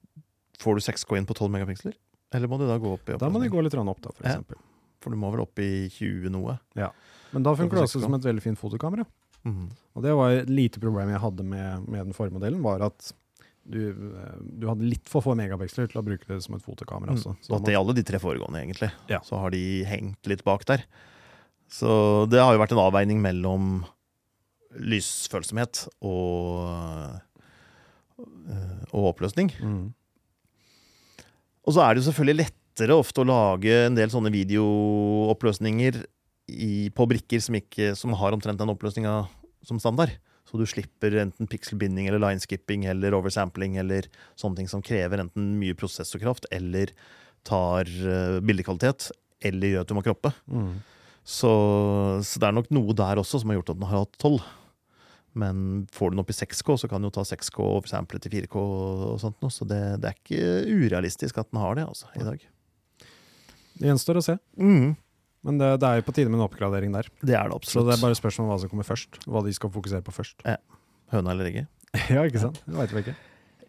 får du 6K inn på 12 megapiksler? Eller må du da gå opp i Da må du gå litt opp, da, for Ja. For du må vel opp i 20 noe? Ja. Men da funker det også som et veldig fint fotokamera. Mm. Og det var et lite problem jeg hadde med, med den forrige modellen, var at du, eh, du hadde litt for få megapiksler til å bruke det som et fotokamera. Mm. også. Så at det i alle de tre foregående, egentlig. Ja. Så har de hengt litt bak der. Så det har jo vært en avveining mellom lysfølsomhet og, øh, og oppløsning. Mm. Og så er det jo selvfølgelig lettere ofte å lage en del sånne videooppløsninger i, på brikker som, ikke, som har omtrent den oppløsninga som standard. Så du slipper enten pixelbinding eller lineskipping eller oversampling eller sånne ting som krever enten mye prosessorkraft eller tar uh, bildekvalitet, eller gjør at du må kroppe. Mm. Så, så det er nok noe der også som har gjort at den har hatt 12. Men får du den opp i 6K, så kan den jo ta 6K og oversample til 4K og sånt noe. Så det, det er ikke urealistisk at den har det, altså, i dag. Det gjenstår å se. Mm, Men det, det er jo på tide med en oppgradering der. det er det absolutt. Så det er bare spørsmål om hva som kommer først. Hva de skal fokusere på først. Høna eller egget. ja, ikke sant? Det veit vi ikke.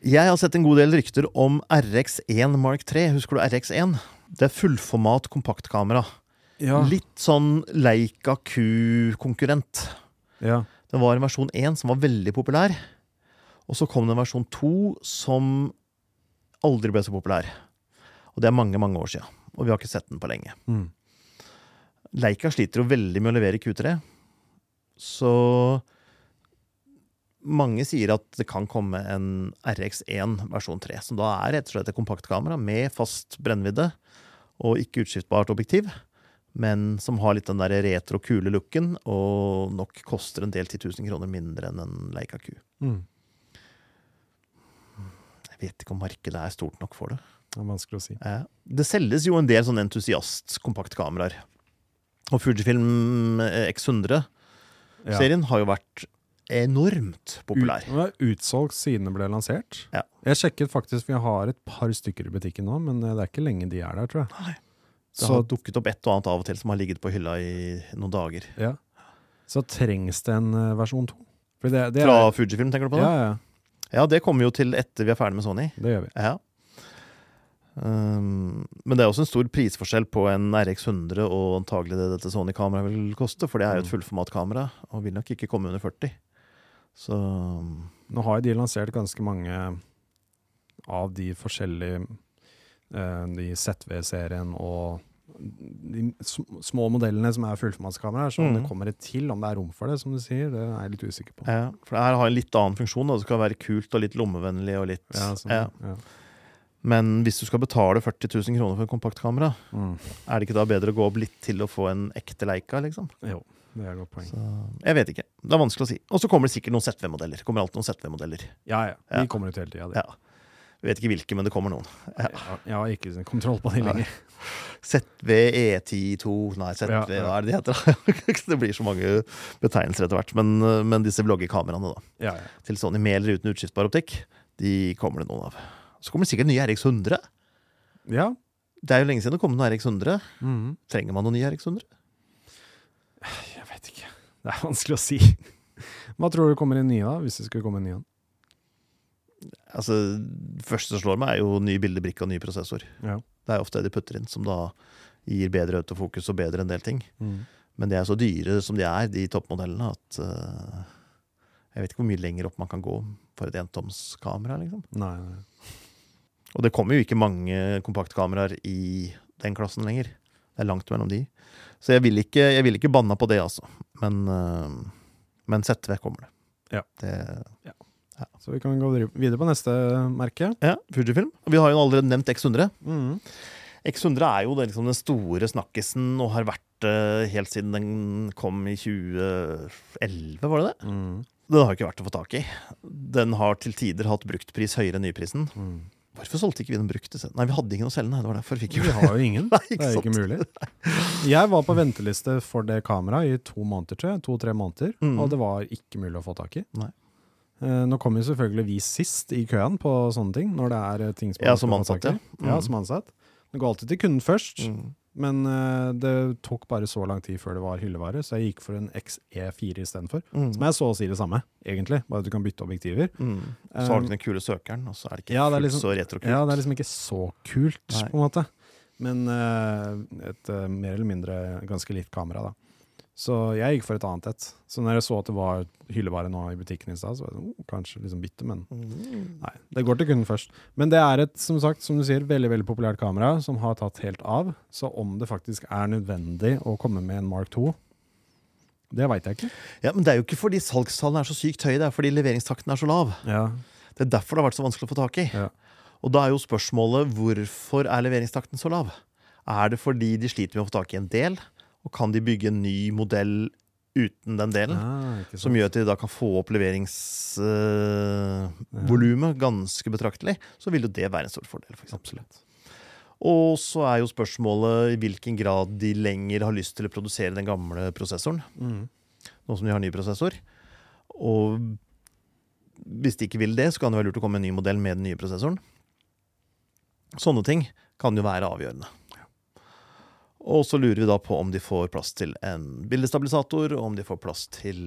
Jeg har sett en god del rykter om RX1 Mark 3. Husker du RX1? Det er fullformat kompaktkamera. Ja. Litt sånn Leica Q-konkurrent. ja. Det var en versjon 1 som var veldig populær. Og så kom det en versjon 2 som aldri ble så populær. Og det er mange, mange år siden. Og vi har ikke sett den på lenge. Mm. Leica sliter jo veldig med å levere Q3. Så mange sier at det kan komme en RX1 versjon 3, som da er rett og slett et kompaktkamera med fast brennvidde og ikke utskiftbart objektiv, men som har litt den der retro, kule looken, og nok koster en del 10 000 kroner mindre enn en Leica Q. Mm. Jeg vet ikke om markedet er stort nok for det. Det er vanskelig å si. Eh, Det selges jo en del sånne entusiast-kompaktkameraer. Og Fujifilm X100-serien Ja. har jo vært enormt populær. Ut, den utsolgt siden det ble lansert. Ja. Jeg sjekket faktisk, vi har et par stykker i butikken nå, men eh, det er ikke lenge de er der, tror jeg. Nei. Det Så, har dukket opp et og annet av og til som har ligget på hylla i noen dager. ja. så trengs det en eh, versjon to. For Fra Fujifilm, tenker du på ja, det? ja, Ja, det kommer jo til etter vi er ferdig med Sony. det gjør vi. Ja. Um, men det er også en stor prisforskjell på en RX100 og antagelig det dette Sony-kameraet vil koste, for det er jo et Mm. fullformatkamera og vil nok ikke komme under 40. Så Nå har jo de lansert ganske mange av de forskjellige uh, De ZV-serien og de små modellene som er fullformatskameraer. Så om Mm. det kommer et til, om det er rom for det, som du sier, det er jeg litt usikker på. Ja, for det her har en litt annen funksjon. Da. Det skal være kult og litt lommevennlig og litt Ja, sånn, ja. Ja. Men hvis du skal betale 40 000 kroner for et kompaktkamera, Mm. er det ikke da bedre å gå opp litt til å få en ekte Leica, liksom? Jo, det er et godt poeng. Så, jeg vet ikke. Det er vanskelig å si. Og så kommer det sikkert noen ZV-modeller. Kommer alltid noen ZV-modeller. Ja, ja. Ja. De kommer ut hele tida. Ja. Jeg vet ikke hvilke, men det kommer noen. Ja. Jeg har ikke sånn kontroll på de lenger. ZV E10-2 Nei, ZV, Ja, ja. hva er det de heter? det blir så mange betegnelser etter hvert. Men, men disse vloggekameraene, da. Ja, ja. Til Sony med eller uten utskiftbar optikk, de kommer det noen av. Så kommer det sikkert nye RX100. ja. Det er jo lenge siden det kom noen RX100. Mm. Trenger man noen nye RX100? Jeg vet ikke. Det er vanskelig å si. Hva tror du kommer inn nye, da? Hvis det skulle komme en ny en? Altså, det første som slår meg, er jo ny bildebrikke og ny prosessor. Ja. Det er ofte det de putter inn, som da gir bedre autofokus og bedre en del ting. Mm. Men de er så dyre som de er, de toppmodellene, at uh, jeg vet ikke hvor mye lenger opp man kan gå for et entomskamera. Liksom. Nei, nei. Og det kommer jo ikke mange kompaktkameraer i den klassen lenger. Det er langt mellom de. Så jeg vil ikke, jeg vil ikke banna på det, altså. Men, eh, men ZV kommer det. Ja. det. Så vi kan gå videre på neste merke. Ja, Fujifilm. Og vi har jo allerede nevnt X100. Mm. X100 er jo det, liksom, den store snakkisen og har vært det helt siden den kom i 2011, var det det? Mm. Den har ikke vært å få tak i. Den har til tider hatt bruktpris høyere enn nyprisen. Mhm. Hvorfor solgte ikke vi den brukte? Nei, vi hadde ingen å selge. Nei, det var derfor fikk Vi vi har jo ingen. Nei, Det er ikke mulig. Jeg var på venteliste for det kameraet i to måneder, tror jeg. To-tre måneder. Mm. Og det var ikke mulig å få tak i. Nei. Eh, Nå kommer jo selvfølgelig vi sist i køen på sånne ting. Når det er eh, ting som Ja, som ansatt, Ja. Mm. ja. Som ansatt. Det går alltid til kunden først, Mm. Men uh, det tok bare så lang tid før det var hyllevare, så jeg gikk for en XE4 istedenfor. Mm. Som er så å si det samme, egentlig. Bare at du kan bytte objektiver. Mm. Så har du den kule søkeren, og så er det ikke Ja, det liksom- så retrokult. Ja, det er liksom ikke så kult, Nei. på en måte. Men uh, et uh, mer eller mindre ganske likt kamera, da. Så jeg gikk for et annet et. Så når jeg så at det var hyllevare nå i butikken i stad, så var sånn, oh, kanskje liksom bytte, men Mm. nei. Det går til kunden først. Men det er et, som sagt, som du sier, veldig veldig populært kamera som har tatt helt av. Så om det faktisk er nødvendig å komme med en Mark 2, det veit jeg ikke. Ja, Men det er jo ikke fordi salgstallene er så sykt høye, det er fordi leveringstakten er så lav. Ja. Det er derfor det har vært så vanskelig å få tak i. Ja. Og da er jo spørsmålet hvorfor er leveringstakten så lav? Er det fordi de sliter med å få tak i en del, og kan de bygge en ny modell uten den delen? Ah, Som gjør at de da kan få opp leveringsvolumet ganske betraktelig. Så vil jo det være en stor fordel. For. Absolutt. og så er jo spørsmålet i hvilken grad de lenger har lyst til å produsere den gamle prosessoren. Mm. Nå som de har ny prosessor. Og hvis de ikke vil det, så kan det være lurt å komme med en ny modell med den nye prosessoren. Sånne ting kan jo være avgjørende. Og så lurer vi da på om de får plass til en bildestabilisator, og om de får plass til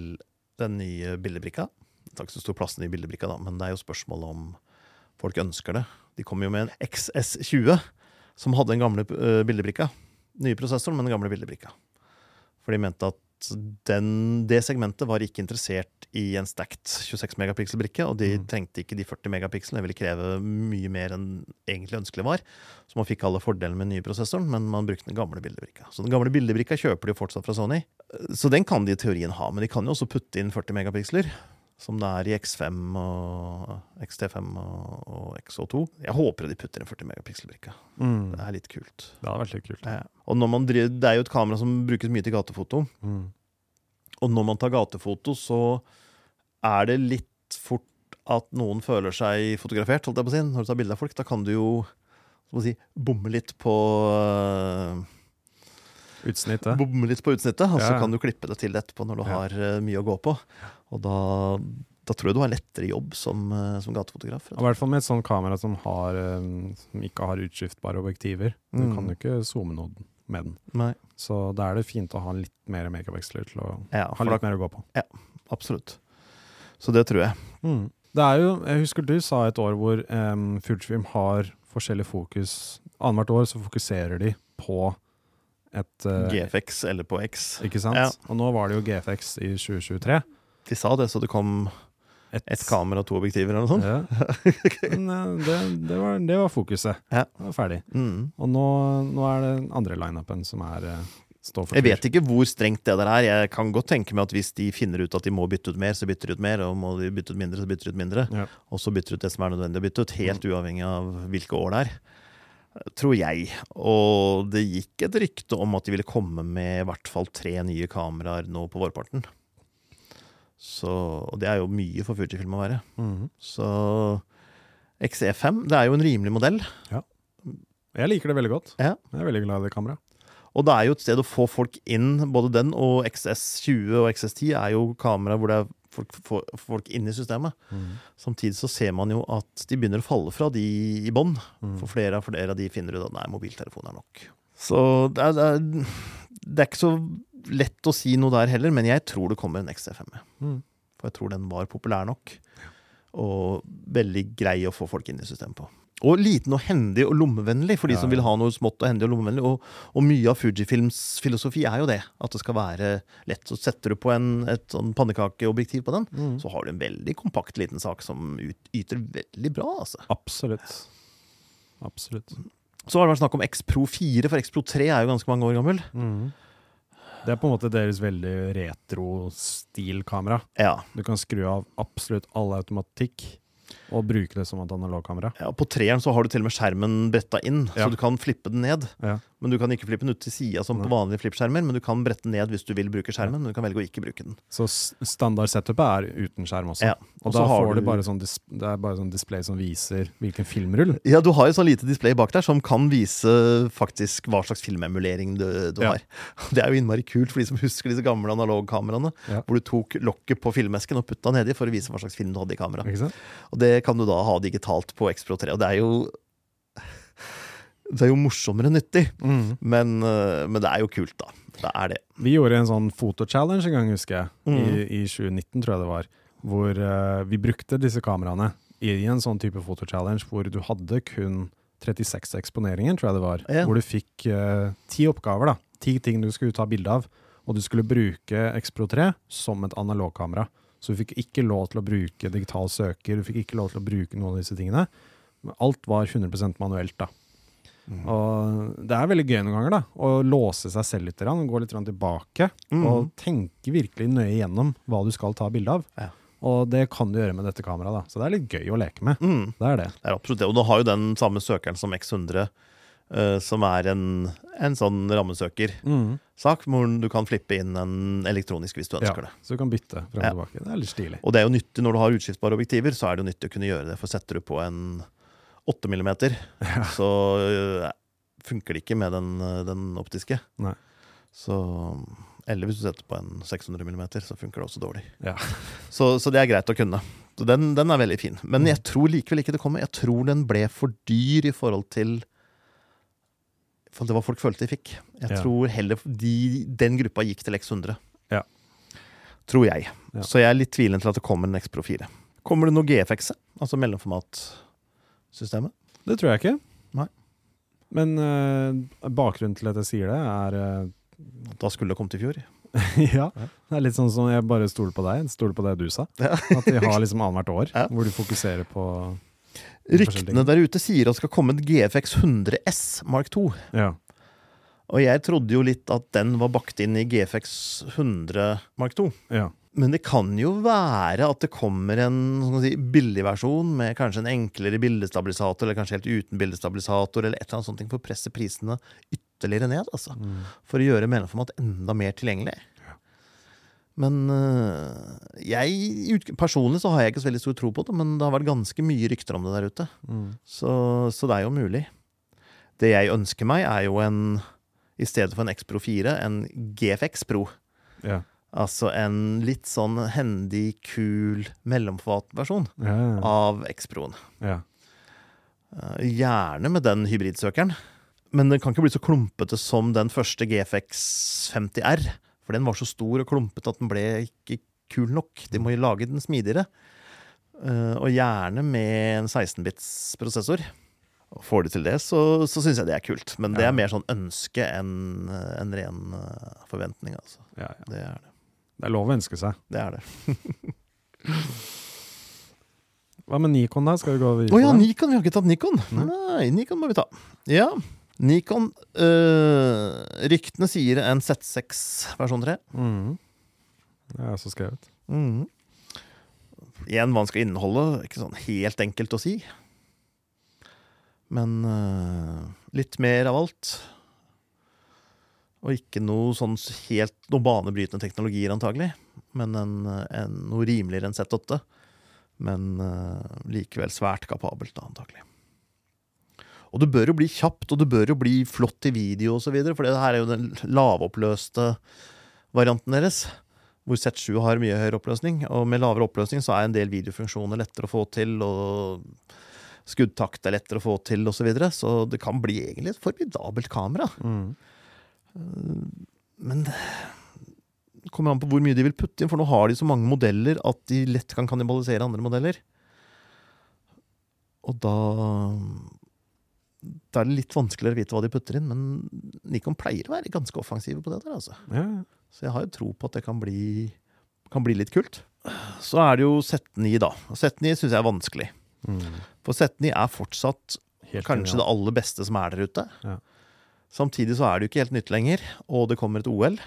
den nye bildebrikka. Det er ikke så stor plass nye bildebrikka, da, men det er jo spørsmålet om folk ønsker det. De kom jo med en XS20, som hadde den gamle eh, bildebrikka. Nye prosessoren, men den gamle bildebrikka. For de mente at den, det segmentet var ikke interessert i en stacked 26 megapixel-brikke, og de Mm. trengte ikke de 40 megapikselene. Det ville kreve mye mer enn egentlig ønskelig var. Så man fikk alle fordelene med den nye prosessoren, men man brukte den gamle bildebrikka. Så den gamle bildebrikka kjøper de jo fortsatt fra Sony. Så den kan de i teorien ha, men de kan jo også putte inn 40 megapiksler. Som det er i X5 og XT5 og, og XO2. Jeg håper de putter en 40 megapixel-brikke. Mm. Det er litt kult. Det er litt kult. Ja. Og når man driver, det er jo et kamera som brukes mye til gatefoto. Mm. Og når man tar gatefoto, så er det litt fort at noen føler seg fotografert, holdt jeg på å si. Når du tar bilde av folk, da kan du jo si, bomme litt på øh, Utsnittet. Bomme litt på utsnittet, og så Ja. kan du klippe det til etterpå når du Ja. har øh, mye å gå på. Og da, da tror jeg du har lettere jobb som, øh, som gatefotograf. I hvert fall med et sånt kamera som, har, eh, som ikke har utskiftbare objektiver. Du Mm. kan jo ikke zoome noe med den. Nei. Så da er det fint å ha litt mer megaveksler til å Ja, ha litt da, mer å gå på. absolutt. Så det tror jeg. Mm. Det er jo, jeg husker du sa et år hvor um, Fujifilm har forskjellig fokus. Annethvert år så fokuserer de på et uh, GFX eller på X. Ikke sant? Ja. Og nå var det jo GFX i 2023. De sa det, så det kom Et, ett kamera og to objektiver eller noe sånt. Ja. Men eh, det, det, var, det var fokuset. Ja. Det var ferdig. Mm. Og nå, nå er det den andre lineupen som er, står for for Jeg vet ikke hvor strengt det der er. Jeg kan godt tenke meg at hvis de finner ut at de må bytte ut mer, så bytter de ut mer. Og må de bytte ut mindre, så bytter de ut mindre. Ja. Og så bytter de ut det som er nødvendig å bytte ut. Helt uavhengig av hvilke år det er. Tror jeg. Og det gikk et rykte om at de ville komme med i hvert fall tre nye kameraer nå på vårparten. Så, og det er jo mye for Fujifilm å være. Mhm. Så XE5 det er jo en rimelig modell. Jeg liker det veldig godt. Ja. Jeg er veldig glad i det kameraet. Og det er jo et sted å få folk inn. Både den og XS20 og XS10 er jo kamera hvor det er folk, folk inn i systemet. Samtidig så ser man jo at de begynner å falle fra de i bånn. Mm. For flere av flere av de finner ut at nei, mobiltelefon er nok. Så det er, det, er, det er ikke så lett å si noe der heller, men jeg tror det kommer en XC5. Mm. For jeg tror den var populær nok. Og veldig grei å få folk inn i systemet på. Og liten og hendig og lommevennlig for de Ja, som vil ha noe smått og hendig og lommevennlig. Og, og mye av Fujifilms filosofi er jo det. At det skal være lett. Så setter du på en, et sånn pannekakeobjektiv på den, Mm. så har du en veldig kompakt liten sak som ut, yter veldig bra. altså. Absolutt. Absolutt. Så har det vært snakk om X Pro 4, for X Pro 3 er jo ganske mange år gammel. Mm. Det er på en måte deres veldig retro-stil-kamera. Ja, Du kan skru av absolutt all automatikk og bruke det som et analogkamera. ja På treeren så har du til og med skjermen bretta inn, Ja. så du kan flippe den ned. Ja. Men du kan ikke flippe den ut til sida som på vanlige flippskjermer. Men du kan brette den ned hvis du vil bruke skjermen, men du kan velge å ikke bruke den. Så standard setupet er uten skjerm også. Ja. Og Og da får du- bare sånn, det er bare sånn display som viser hvilken filmrull. Ja, du har jo sånn lite display bak der som kan vise faktisk hva slags filmemulering du, du Ja. har. Det er jo innmari kult for de som husker disse gamle analogkameraene. Ja. Hvor du tok lokket på filmesken og putta nedi for å vise hva slags film du hadde i kamera. Ikke sant? Og det kan du da ha digitalt på X Pro 3. Og det er jo Det er jo morsommere enn nyttig, Mm. men, øh, men det er jo kult, da. Det er det. Vi gjorde en sånn fotochallenge en gang, husker jeg. I, Mhm. I 2019, tror jeg det var. Hvor uh, vi brukte disse kameraene i en sånn type fotochallenge hvor du hadde kun 36 eksponeringer, tror jeg det var. Ja. Hvor du fikk eh, ti oppgaver, da. Ti ting du skulle ta bilde av. Og du skulle bruke Expro 3 som et analogkamera. Så du fikk ikke lov til å bruke digital søker, du fikk ikke lov til å bruke noen av disse tingene. Men Alt var 100% manuelt, da. Og det er veldig gøy noen ganger, da. Å låse seg selv litt, og gå litt tilbake. mm. Og tenke virkelig nøye gjennom hva du skal ta bilde av. Ja. Og det kan du gjøre med dette kameraet, da. Så det er litt gøy å leke med. Mm. Det er det. Det er absolutt det. Og du har jo den samme søkeren som X100, uh, som er en, en sånn rammesøker-sak, hvor du kan flippe inn en elektronisk hvis du Ja, ønsker det. så du kan bytte frem Ja. tilbake. Det er litt stilig. Og det er jo nyttig når du har utskiftbare objektiver, så er det jo nyttig å kunne gjøre det. For setter du på en 8 mm, så øh, funker det ikke med den, øh, den optiske. Nei. Så Eller hvis du setter på en 600 mm, så funker det også dårlig. Ja. Så, så det er greit å kunne. Så den, den er veldig fin. Men jeg tror likevel ikke det kommer. Jeg tror den ble for dyr i forhold til for det var folk følte de fikk. Jeg Ja. tror heller de, den gruppa gikk til X100. Ja. Tror jeg. Ja. Så jeg er litt tvilende til at det kommer en X Pro 4. Kommer det noe GFX, altså mellomformatsystemet? Det tror jeg ikke. Nei. Men uh, bakgrunnen til at jeg sier det, er uh, Da skulle det kommet i fjor. Ja. Det er litt sånn som jeg bare stoler på deg. Stoler på det du sa. Ja. At vi har liksom annethvert år, Ja. hvor du fokuserer på Ryktene der ute sier at det skal komme et GFX 100 S Mark 2. Ja. Og jeg trodde jo litt at den var bakt inn i GFX 100 Mark 2. ja. Men det kan jo være at det kommer en sånn si, billig versjon med kanskje en enklere bildestabilisator, eller kanskje helt uten bildestabilisator, eller et eller annet sånt for å presse prisene ytterligere ned. Altså, Mm. for å gjøre mellomformat enda mer tilgjengelig. Men øh, jeg Personlig så har jeg ikke så veldig stor tro på det, men det har vært ganske mye rykter om det der ute. Mm. Så, så det er jo mulig. Det jeg ønsker meg, er jo en I stedet for en X Pro 4, en GFX Pro. Ja. Altså en litt sånn hendig, kul mellomformatversjon Ja, ja. av X-Proen. ja. Eh, Gjerne med den hybridsøkeren. Men den kan ikke bli så klumpete som den første GFX 50R. For den var så stor og klumpete at den ble ikke kul nok. De må jo lage den smidigere. Eh, Og gjerne med en 16-bits prosessor. Og Får de til det, så, så syns jeg det er kult. Men det er mer sånn ønske enn en ren eh, forventning, altså. ja, ja. Det er det. Det er lov å ønske seg. Det er det. Hva med Nikon, da? Skal vi gå Å oh, ja. Nikon. Vi har ikke tatt Nikon. Nei. Nei, Nikon må vi ta. Ja. Nikon øh, Ryktene sier en Z6 versjon 3. Mm. Det er også skrevet. Mm. Igjen hva den skal inneholde, ikke sånn helt enkelt å si. Men øh, litt mer av alt. Og ikke noe sånn helt noe banebrytende teknologier, antagelig. Men en, en, noe rimeligere enn Z8. Men uh, likevel svært kapabelt, da, antagelig. Og det bør jo bli kjapt, og det bør jo bli flott i video osv. For det her er jo den lavoppløste varianten deres. Hvor Z7 har mye høyere oppløsning. Og med lavere oppløsning så er en del videofunksjoner lettere å få til. og skuddtakt er lettere å få til osv. Så, videre. så det kan bli egentlig et formidabelt kamera. Mm. Men det kommer an på hvor mye de vil putte inn, for nå har de så mange modeller at de lett kan kannibalisere andre modeller. Og da Da er det litt vanskeligere å vite hva de putter inn, men Nikon pleier å være ganske offensive på det der, altså. Ja. Så jeg har jo tro på at det kan bli, kan bli litt kult. Så er det jo Z9, da. Og Z9 syns jeg er vanskelig. Mm. For Z9 er fortsatt Helt kanskje genialt. det aller beste som er der ute. Ja. Samtidig så er det jo ikke helt nytt lenger, og det kommer et OL.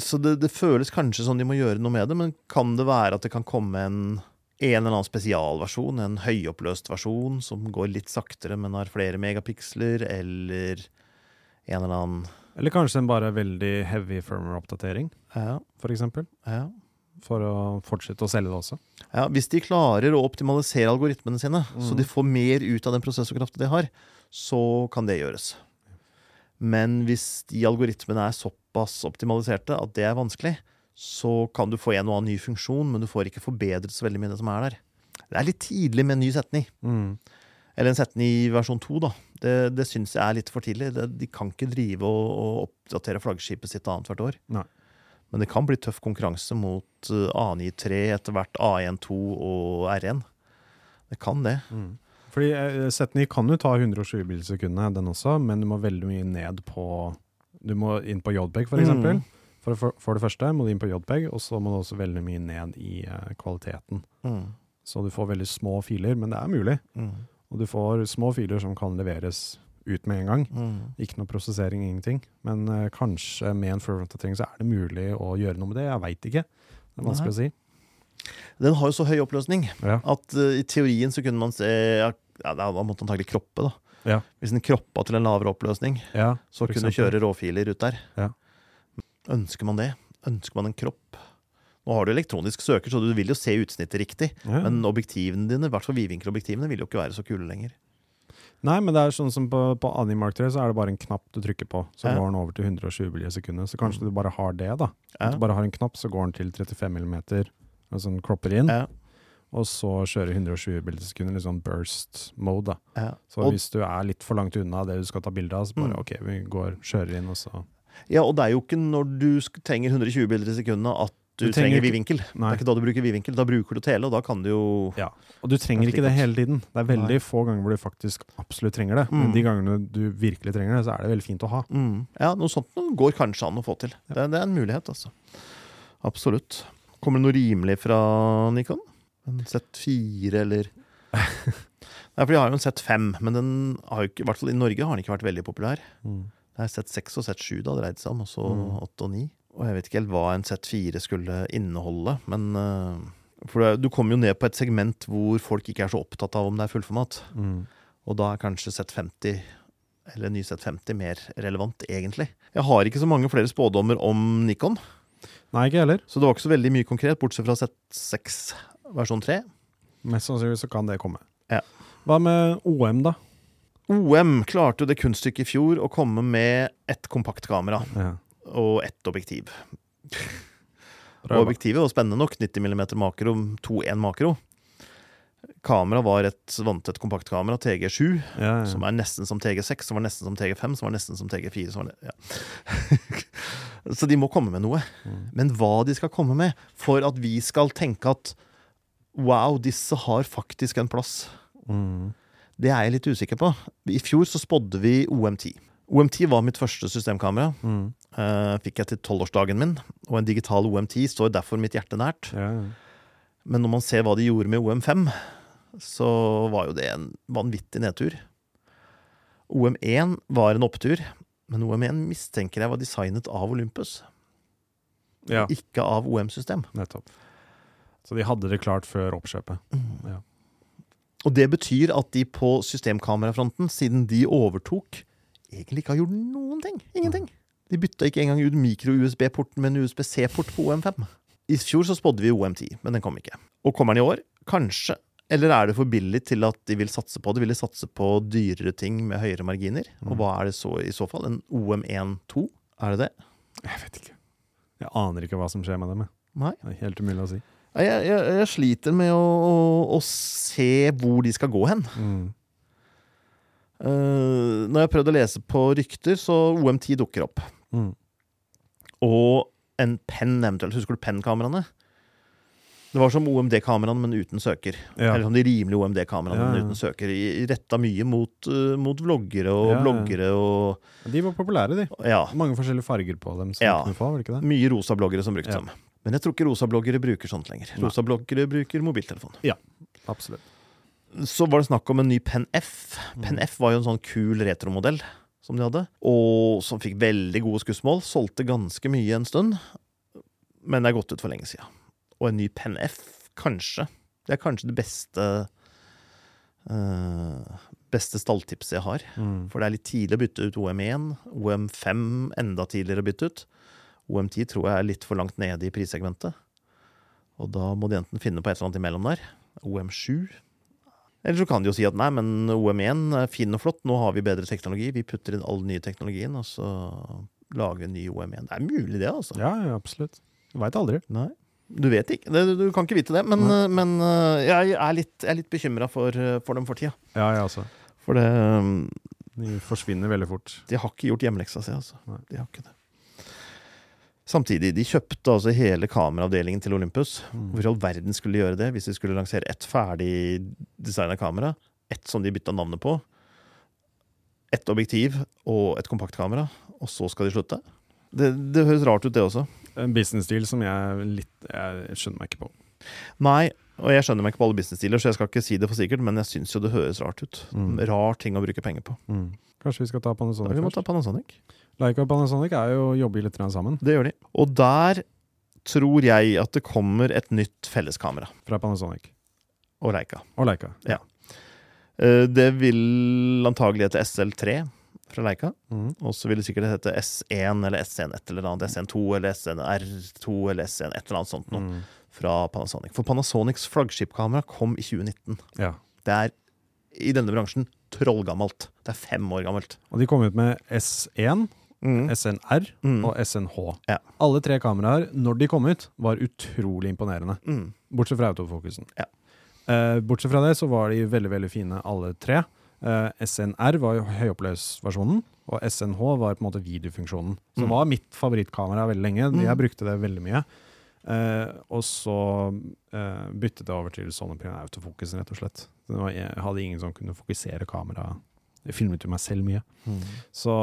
Så det, det føles kanskje som de må gjøre noe med det, men kan det være at det kan komme en, en eller annen spesialversjon, en høyoppløst versjon som går litt saktere, men har flere megapiksler, eller en eller annen Eller kanskje en bare veldig heavy firmware-oppdatering, Ja, for eksempel. ja. For å fortsette å selge det også. Ja, Hvis de klarer å optimalisere algoritmene sine, så Mhm. de får mer ut av den prosessorkraften de har, så kan det gjøres. Men hvis de algoritmene er såpass optimaliserte at det er vanskelig, så kan du få en og annen ny funksjon, men du får ikke forbedret så veldig mye det som er der. Det er litt tidlig med en ny setning. Mm. Eller en setning i versjon 2, da. Det, det syns jeg er litt for tidlig. Det, de kan ikke drive og, og oppdatere flaggskipet sitt annethvert år. Nei. Men det kan bli tøff konkurranse mot uh, A93, etter hvert A12 og R1. Det kan det. Mm. Fordi eh, Z9 kan jo ta 120 bilsekundene, den også, men du må veldig mye ned på Du må inn på JPEG, for eksempel. Mm. For, for, for det første må du inn på JPEG, og så må du også veldig mye ned i uh, kvaliteten. Mm. Så du får veldig små filer, men det er mulig. Mm. Og du får små filer som kan leveres ut med en gang. Mm. Ikke noe prosessering, ingenting. Men uh, kanskje med en firmware-oppdatering så er det mulig å gjøre noe med det. Jeg veit ikke. Det er vanskelig å si. Den har jo så høy oppløsning Ja. at uh, i teorien så kunne man se ja, Da måtte antagelig kroppe, da. Ja. Hvis den kroppa til en lavere oppløsning, Ja, så kunne du kjøre råfiler ut der. Ja. Ønsker man det? Ønsker man en kropp? Nå har du elektronisk søker, så du vil jo se utsnittet riktig. Men objektivene dine, i hvert fall vidvinkelobjektivene, vil jo ikke være så kule lenger. Nei, men det er sånn som på, på Animark 3, så er det bare en knapp du trykker på. Så Ja. går den over til 120 sekunder. Så kanskje Mm. du bare har det, da. Ja. At du bare har en knapp, så går den til 35 millimeter, og sånn cropper inn. Ja. Og så kjører 120 bilder i sekundet, litt sånn burst mode, da. Ja. Så hvis du er litt for langt unna det du skal ta bilde av, så bare Mm. OK, vi går, kjører inn, og så ja, og det er jo ikke når du trenger 120 bilder i sekundet at du, Du trenger trenger ikke- vidvinkel. Det er ikke da du bruker vidvinkel. Da bruker du tele, og da kan du jo Ja. Og du trenger ikke det hele tiden. Det er veldig Nei. få ganger hvor du faktisk absolutt trenger det. Men Mm. de gangene du virkelig trenger det, så er det veldig fint å ha. Mm. Ja, noe sånt noe går kanskje an å få til. Det, det er en mulighet, altså. Absolutt. Kommer det noe rimelig fra Nikon? En Z4, eller Nei, for de har jo en Z5, men den har jo ikke, i hvert fall i Norge har den ikke vært veldig populær. Mm. Det er Z6 og Z7 det har dreid seg om, og så Mm. 8 og 9. Og jeg vet ikke helt hva en Z4 skulle inneholde, men uh, For du kommer jo ned på et segment hvor folk ikke er så opptatt av om det er fullformat. Mm. Og da er kanskje Z50 eller ny Z50 mer relevant, egentlig. Jeg har ikke så mange flere spådommer om Nikon, Nei, ikke heller. så det var ikke så veldig mye konkret, bortsett fra Z6 versjon 3. Mest sannsynlig så kan det komme. Ja. Hva med OM, da? OM klarte jo det kunststykket i fjor å komme med ett kompaktkamera Ja. og ett objektiv. Og objektivet var spennende nok, 90 mm makro, 2.1 makro. Kamera var et vanntett kompaktkamera, TG7, Ja, ja. som er nesten som TG6, som var nesten som TG5, som var nesten som TG4. Som var, ja. Så de må komme med noe. Mm. Men hva de skal komme med for at vi skal tenke at wow, disse har faktisk en plass, Mm. det er jeg litt usikker på. I fjor så spådde vi OM10. OM10 var mitt første systemkamera. Mm. Uh, fikk jeg til tolvårsdagen min, og en digital OM10 står derfor mitt hjerte nært. Ja. Men når man ser hva de gjorde med OM5, så var jo det en vanvittig nedtur. OM1 var en opptur, men OM1 mistenker jeg var designet av Olympus, Ja, ikke av OM-system. nettopp. Så de hadde det klart før oppkjøpet. Ja. Og det betyr at de på systemkamerafronten, siden de overtok, egentlig ikke har gjort noen ting. Ingenting. De bytta ikke engang ut mikro-USB-porten med en USB-C-port på OM5. I fjor så spådde vi OM10, men den kom ikke. Og kommer den i år? Kanskje. Eller er det for billig til at de vil satse på det? Vil de satse på dyrere ting med høyere marginer? Og hva er det så i så fall? En OM1-2? Er det det? Jeg vet ikke. Jeg aner ikke hva som skjer med dem. Nei. Det er helt umulig å si. Jeg, jeg, jeg sliter med å, å, å se hvor de skal gå hen. Mm. Uh, når jeg har prøvd å lese på rykter, så OM10 dukker opp. Mm. Og en penn eventuelt. Husker du pennkameraene? Det var som OMD-kameraene, men uten søker. Ja. Eller som de rimelige OMD-kameraene, Ja, men uten søker. I- Retta mye mot, uh, mot vloggere og Ja, bloggere og De var populære, de. Mange forskjellige farger på dem. som Ja. du var det ikke det? Mye rosa bloggere som brukte dem. Men jeg tror ikke rosa bloggere bruker sånt lenger. Rosabloggere Rosa bloggere bruker mobiltelefon. Absolutt. Så var det snakk om en ny Pen F. Pen F var jo en sånn kul retromodell som de hadde, og som fikk veldig gode skussmål. Solgte ganske mye en stund, men det er gått ut for lenge siden. Og en ny Pen F, kanskje. Det er kanskje det beste eh, Beste stalltipset jeg har. Mm. For det er litt tidlig å bytte ut OM1. OM5 enda tidligere å bytte ut. OM10 tror jeg er litt for langt nede i prissegmentet. Og da må de enten finne på et eller annet imellom der. OM7. Eller så kan de jo si at nei, men OM1 er fin og flott, nå har vi bedre teknologi. Vi putter inn all den nye teknologien, og så lager vi en ny OM1. Det er mulig, det, altså. Ja, ja, absolutt. Du veit aldri. Nei. Du vet ikke. Du kan ikke vite det. Men, men øh, jeg er litt, jeg er litt bekymra for, øh, for dem for tida. Ja, ja, altså. For det De forsvinner veldig fort. De har ikke gjort hjemmeleksa si, altså. Nei. De har ikke det. Samtidig, de kjøpte altså hele kameraavdelingen til Olympus. Mm. Hvor i all verden skulle de gjøre det hvis de skulle lansere ett ferdig designa kamera? Ett som de bytta navnet på. Ett objektiv og et kompaktkamera. Og så skal de slutte? Det, det høres rart ut, det også. En business-deal som jeg litt Jeg skjønner meg ikke på. Nei, og jeg skjønner meg ikke på alle business-dealer, så jeg skal ikke si det for sikkert, men jeg syns jo det høres rart ut. Mm. Rar ting å bruke penger på. Kanskje vi skal ta Panasonic vi må først? ta Panasonic. Leica og Panasonic er jo jobber litt sammen Det gjør de. Og der tror jeg at det kommer et nytt felleskamera. fra Panasonic. Og Leica. Og Leica. Ja. Det vil antagelig hete SL3 fra Leica. Mm. Og så vil det sikkert hete S1 eller S1 et eller annet. SN2 eller SNR2 eller S1 et eller annet sånt noe Mm. fra Panasonic. For Panasonics flaggskipkamera kom i 2019. Ja. Det er i denne bransjen trollgammelt. Det er fem år gammelt. Og de kom ut med S1, Mm. SNR Mm. og SNH. Ja. Alle tre kameraer, når de kom ut, var utrolig imponerende. Mm. Bortsett fra autofokusen. Ja. Uh, bortsett fra det så var de veldig veldig fine alle tre. Uh, SNR var jo høyoppløsversjonen, og SNH var på en måte videofunksjonen. Som Mm. var mitt favorittkamera veldig lenge. Mm. Jeg brukte det veldig mye. Uh, og så uh, byttet jeg over til sånne pga. autofokusen, rett og slett. Det var, jeg hadde ingen som kunne fokusere kamera. Jeg filmet jo meg selv mye. Mm. Så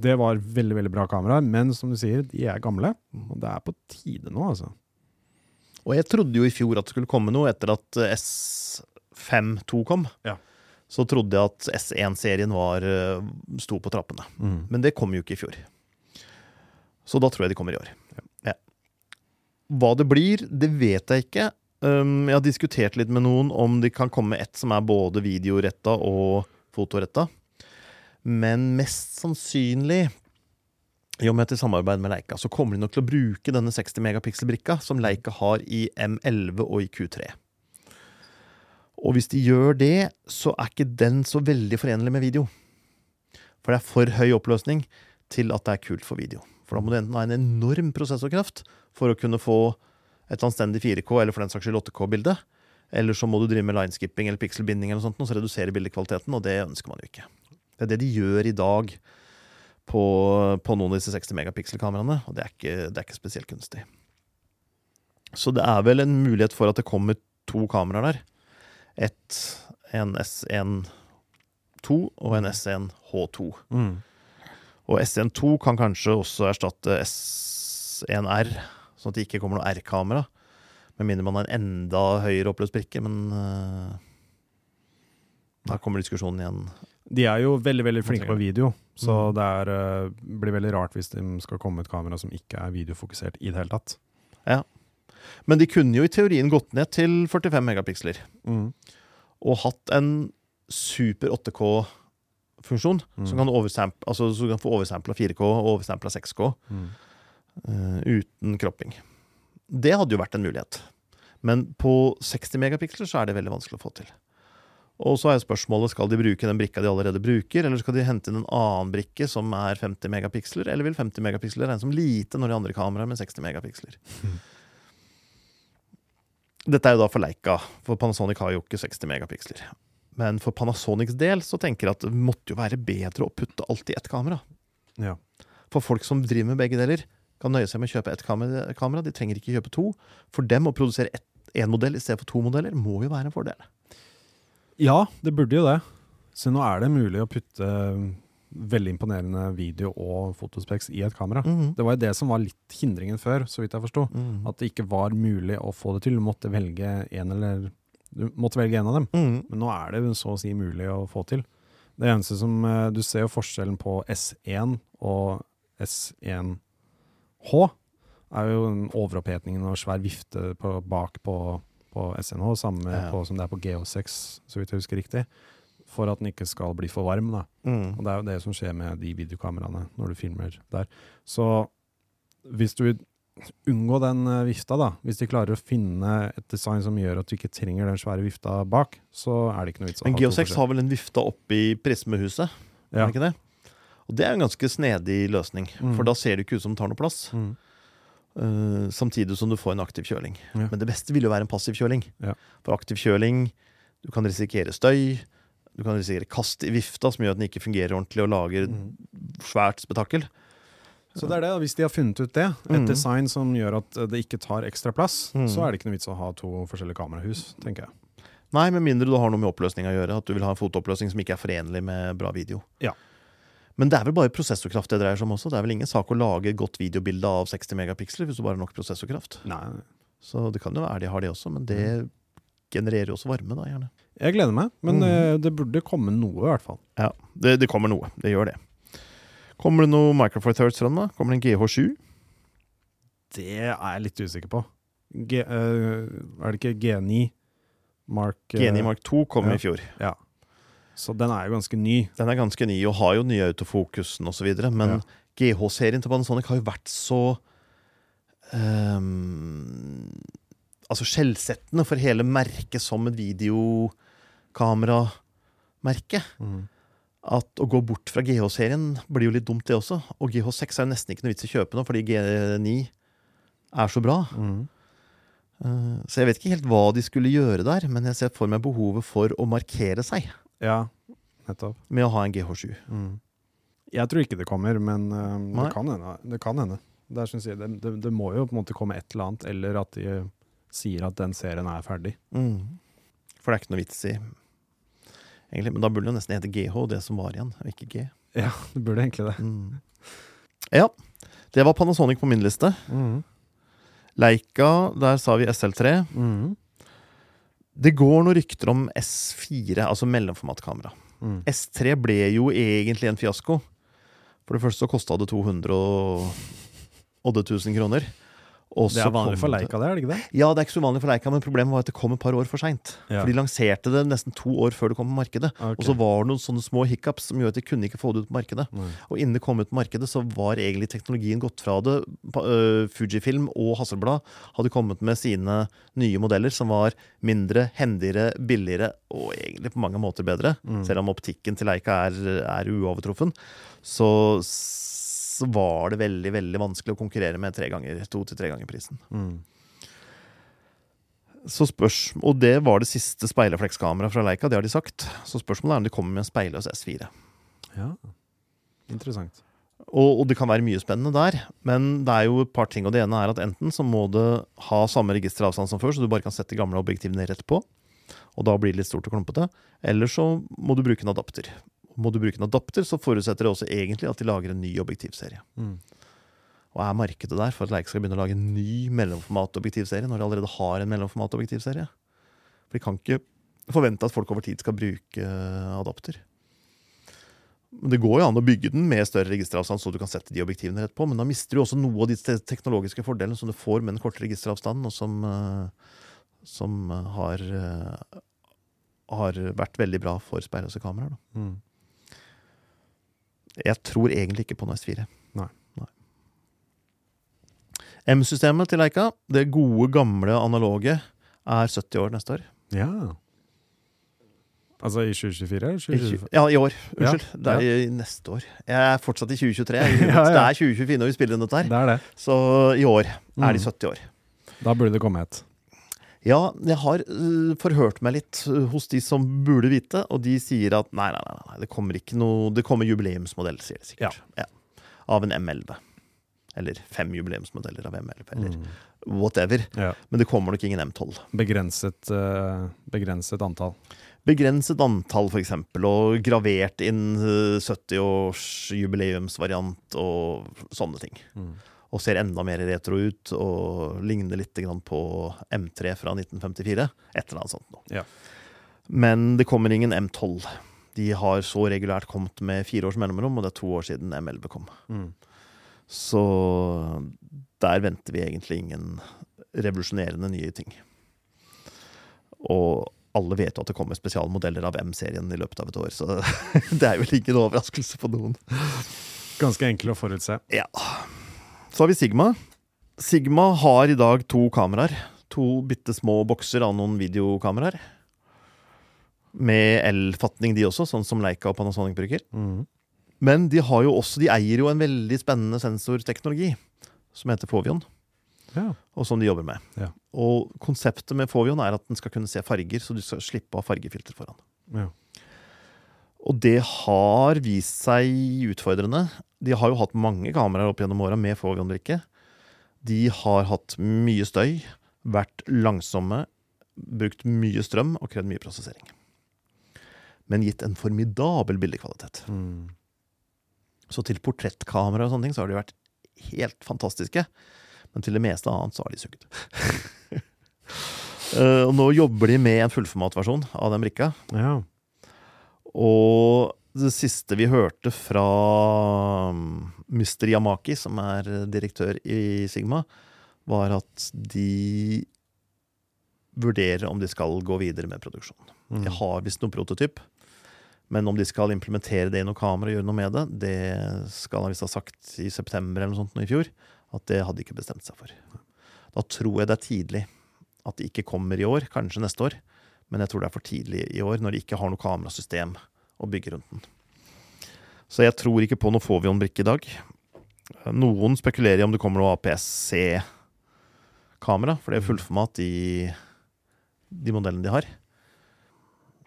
det var veldig veldig bra kameraer, men som du sier, de er gamle. Og det er på tide nå, altså. Og jeg trodde jo i fjor at det skulle komme noe etter at eh, S5-2 kom. Ja. Så trodde jeg at S1-serien var eh, sto på trappene. Men det kom jo ikke i fjor. Så da tror jeg de kommer i år. Ja. Hva det blir, det vet jeg ikke. Um, jeg har diskutert litt med noen om de kan komme med ett som er både videoretta og fotoretta. Men mest sannsynlig, i og med et samarbeid med Leica, så kommer de nok til å bruke denne 60 megapixel-brikka som Leica har i M11 og i Q3. Og hvis de gjør det, så er ikke den så veldig forenlig med video. For det er for høy oppløsning til at det er kult for video. For da må du enten ha en enorm prosessorkraft for å kunne få et anstendig 4K, eller for den saks skyld 8K-bilde. Eller så må du drive med lineskipping eller pikselbinding, eller noe sånt, og så redusere bildekvaliteten, og det ønsker man jo ikke. Det er det de gjør i dag på, på noen av disse 60 megapixel-kameraene, og det er, ikke, det er ikke spesielt kunstig. Så det er vel en mulighet for at det kommer to kameraer der. Et, en S1-2 og en S1H2. Mm. Og SN2 kan kanskje også erstatte S1R, sånn at det ikke kommer noe R-kamera. Med mindre man har en enda høyere oppløst brikke, men uh, da kommer diskusjonen igjen. De er jo veldig veldig flinke på video, så Mm. det er, uh, blir veldig rart hvis de skal komme med et kamera som ikke er videofokusert i det hele tatt. Ja. Men de kunne jo i teorien gått ned til 45 megapiksler og hatt en super 8K-funksjon Mm. som altså som, kan få oversampla 4K og oversampla 6K Mm. uh, uten kropping. Det hadde jo vært en mulighet. Men på 60 megapiksler så er det veldig vanskelig å få til. Og så er spørsmålet skal de bruke den brikka de allerede bruker, eller skal de hente inn en annen brikke som er 50 megapiksler, eller vil 50 megapiksler regnes som lite når de andre kameraer med 60 megapiksler? Dette er jo da for Leica, for Panasonic har jo ikke 60 megapiksler. Men for Panasonics del så tenker jeg at det måtte jo være bedre å putte alt i ett kamera. Ja. For folk som driver med begge deler, kan nøye seg med å kjøpe ett kamera. De trenger ikke kjøpe to. For dem å produsere én modell i stedet for to modeller må jo være en fordel. Ja, det burde jo det. Så nå er det mulig å putte eh, veldig imponerende video og fotospeks i et kamera. Mhm. Det var jo det som var litt hindringen før, så vidt jeg forsto. Mhm. At det ikke var mulig å få det til. Du måtte velge en eller Du måtte velge en av dem. Mhm. Men nå er det så å si mulig å få til. Det eneste som eh, Du ser jo forskjellen på S1 og S1H. er jo overopphetningen og svær vifte på, bak på, på SNH, samme Ja. på, som det er på GH6, så vidt jeg husker riktig. For at den ikke skal bli for varm. da. Mm. Og det er jo det som skjer med de videokameraene når du filmer der. Så hvis du unngå den eh, vifta, da, hvis de klarer å finne et design som gjør at du ikke trenger den svære vifta bak, så er det ikke noe vits Men to har vel en vifte oppi prismehuset? Ja. Er det ikke det? Og det er en ganske snedig løsning, Mm. for da ser det ikke ut som det tar noe plass. Mm. Eh, samtidig som du får en aktiv kjøling. Ja. Men det beste vil jo være en passiv kjøling. Ja. For aktiv kjøling, du kan risikere støy, du kan risikere kast i vifta som gjør at den ikke fungerer ordentlig og lager Mm. svært spetakkel. Så det er det, hvis de har funnet ut det, et Mm. design som gjør at det ikke tar ekstra plass, Mm. så er det ikke noe vits å ha to forskjellige kamerahus, tenker jeg. Nei, med mindre du har noe med oppløsning å gjøre. At du vil ha en fotooppløsning som ikke er forenlig med bra video. Ja. Men det er vel bare prosessorkraft det dreier seg om også. Det er vel ingen sak å lage et godt videobilde av 60 megapiksler hvis du bare har nok prosessorkraft. Nei, Så det kan jo være de har det også, men det genererer jo også varme, da, gjerne. Jeg gleder meg, men Mm. eh, det burde komme noe, i hvert fall. Ja, det, det kommer noe. Det gjør det. Kommer det noe Micro Four Thirds fram, da? Kommer det en GH7? Det er jeg litt usikker på. G, uh, er det ikke G9 Mark uh, G9 Mark 2 kom ja. i fjor. Ja. Så den er jo ganske ny. Den er ganske ny og har jo nye autofokusen osv. Men Ja. GH-serien til Panasonic har jo vært så um, Altså skjellsettende for hele merket som et videokameramerke. At å gå bort fra GH-serien blir jo litt dumt, det også. Og GH6 er jo nesten ikke noe vits i å kjøpe nå, fordi G9 er så bra. Mm. Eh, Så jeg vet ikke helt hva de skulle gjøre der, men jeg ser for meg behovet for å markere seg Ja, nettopp. med å ha en GH7. Mm. Jeg tror ikke det kommer, men eh, Nei. det kan hende. Det, kan hende. Synes jeg, det, det, det må jo på en måte komme et eller annet, eller at de sier at den serien er ferdig. Mm. For det er ikke noe vits i egentlig, Men da burde det jo nesten hete GH, det som var igjen, og ikke G. Ja, det burde egentlig det. Mm. Ja. Det var Panasonic på min liste. Mm. Leica, der sa vi SL3. Mm. Det går noen rykter om S4, altså mellomformatkamera. Mm. S3 ble jo egentlig en fiasko. For det første så kosta det 208 000 kroner. Og Det er vanlig for Leica, det er det ikke det? Ja, det er ikke så vanlig for Leica, men problemet var at det kom et par år for seint. Ja. For de lanserte det nesten to år før det kom på markedet. Okay. Og så var det noen sånne små hiccups som gjorde at de kunne ikke få det ut på markedet. Mm. Og innen det kom ut på markedet, så var egentlig teknologien gått fra det. Øh, Fujifilm og Hasselblad hadde kommet med sine nye modeller som var mindre, hendigere, billigere og egentlig på mange måter bedre. Mm. Selv om optikken til Leica er, er uovertruffen, så, så var det veldig veldig vanskelig å konkurrere med tre ganger, to til tre ganger prisen. Mm. Så spørs, og det var det siste speilreflekskameraet fra Leica, det har de sagt. Så spørsmålet er om de kommer med en speilløs S4. Ja. Interessant. Og, og det kan være mye spennende der, men det er jo et par ting. Og det ene er at enten så må det ha samme registeravstand som før, så du bare kan sette gamle objektivene rett på. Og da blir det litt stort og klumpete. Eller så må du bruke en adapter. Må du bruke en adapter, så forutsetter det også egentlig at de lager en ny objektivserie. Mm. Og er markedet der for at Leica skal begynne å lage en ny mellomformat-objektivserie når de allerede har en mellomformat-objektivserie? For de kan ikke forvente at folk over tid skal bruke eh, adapter. Men Det går jo an å bygge den med større registeravstand, så du kan sette de objektivene rett på, men da mister du også noe av de teknologiske fordelene som du får med den korte registeravstanden, og som, eh, som eh, har, har vært veldig bra for speilløse kameraer. Mm. Jeg tror egentlig ikke på noe S4. Nei. M-systemet til Leica, det gode, gamle analoge, er 70 år neste år. Ja. Altså i 2024 2024. I Ja, i år. Ja, Det er i neste år. Jeg er fortsatt i 2023. Ja, ja. Det er 2024 når vi spiller dette her. Det det. Så i år er de Mm. 70 år. Da burde det komme et. Ja, jeg har øh, forhørt meg litt øh, hos de som burde vite, og de sier at nei, nei, nei, det kommer ikke noe Det kommer jubileumsmodell, sier de sikkert. Ja. Av en M11. Eller fem jubileumsmodeller av M11, eller Mm. whatever. Ja. Men det kommer nok ingen M12. Begrenset, uh, begrenset antall. Begrenset antall, f.eks., og gravert inn øh, 70-årsjubileumsvariant og sånne ting. Mm. Og ser enda mer retro ut og ligner litt grann på M3 fra 1954. Et eller annet sånt noe. Ja. Men det kommer ingen M12. De har så regulært kommet med fire års mellomrom, og det er to år siden M11 kom. Mm. Så der venter vi egentlig ingen revolusjonerende nye ting. Og alle vet jo at det kommer spesialmodeller av M-serien i løpet av et år, så det er vel ingen overraskelse på noen. Ganske enkel å forutse. Ja. Så har vi Sigma. Sigma har i dag to kameraer. To bitte små bokser av noen videokameraer. Med L-fatning, de også, sånn som Leica og Panasonic bruker. Mm. Men de, har jo også, de eier jo en veldig spennende sensorteknologi som heter Fovion, Ja. og som de jobber med. Ja. Og konseptet med Fovion er at den skal kunne se farger, så du skal slippe å ha fargefilter foran. Ja. Og det har vist seg utfordrende. De har jo hatt mange kameraer opp gjennom åra med Fovion-brikke. De har hatt mye støy, vært langsomme, brukt mye strøm og krevd mye prosessering. Men gitt en formidabel bildekvalitet. Mm. Så til portrettkamera og sånne ting så har de vært helt fantastiske. Men til det meste annet så har de sugd. uh, nå jobber de med en fullformatversjon av den brikka. ja. Og det siste vi hørte fra Mr. Yamaki, som er direktør i Sigma, var at de vurderer om de skal gå videre med produksjon. Mm. De har visst noen prototyp, men om de skal implementere det i noe kamera og gjøre noe med det, det skal han visst ha sagt i september eller noe sånt i fjor, at det hadde de ikke bestemt seg for. Da tror jeg det er tidlig at det ikke kommer i år, kanskje neste år, men jeg tror det er for tidlig i år når de ikke har noe kamerasystem å bygge rundt den. Så jeg tror ikke på noe Fovion-brikke i dag. Noen spekulerer i om det kommer noe APS-C-kamera, for det er fullformat i de modellene de har.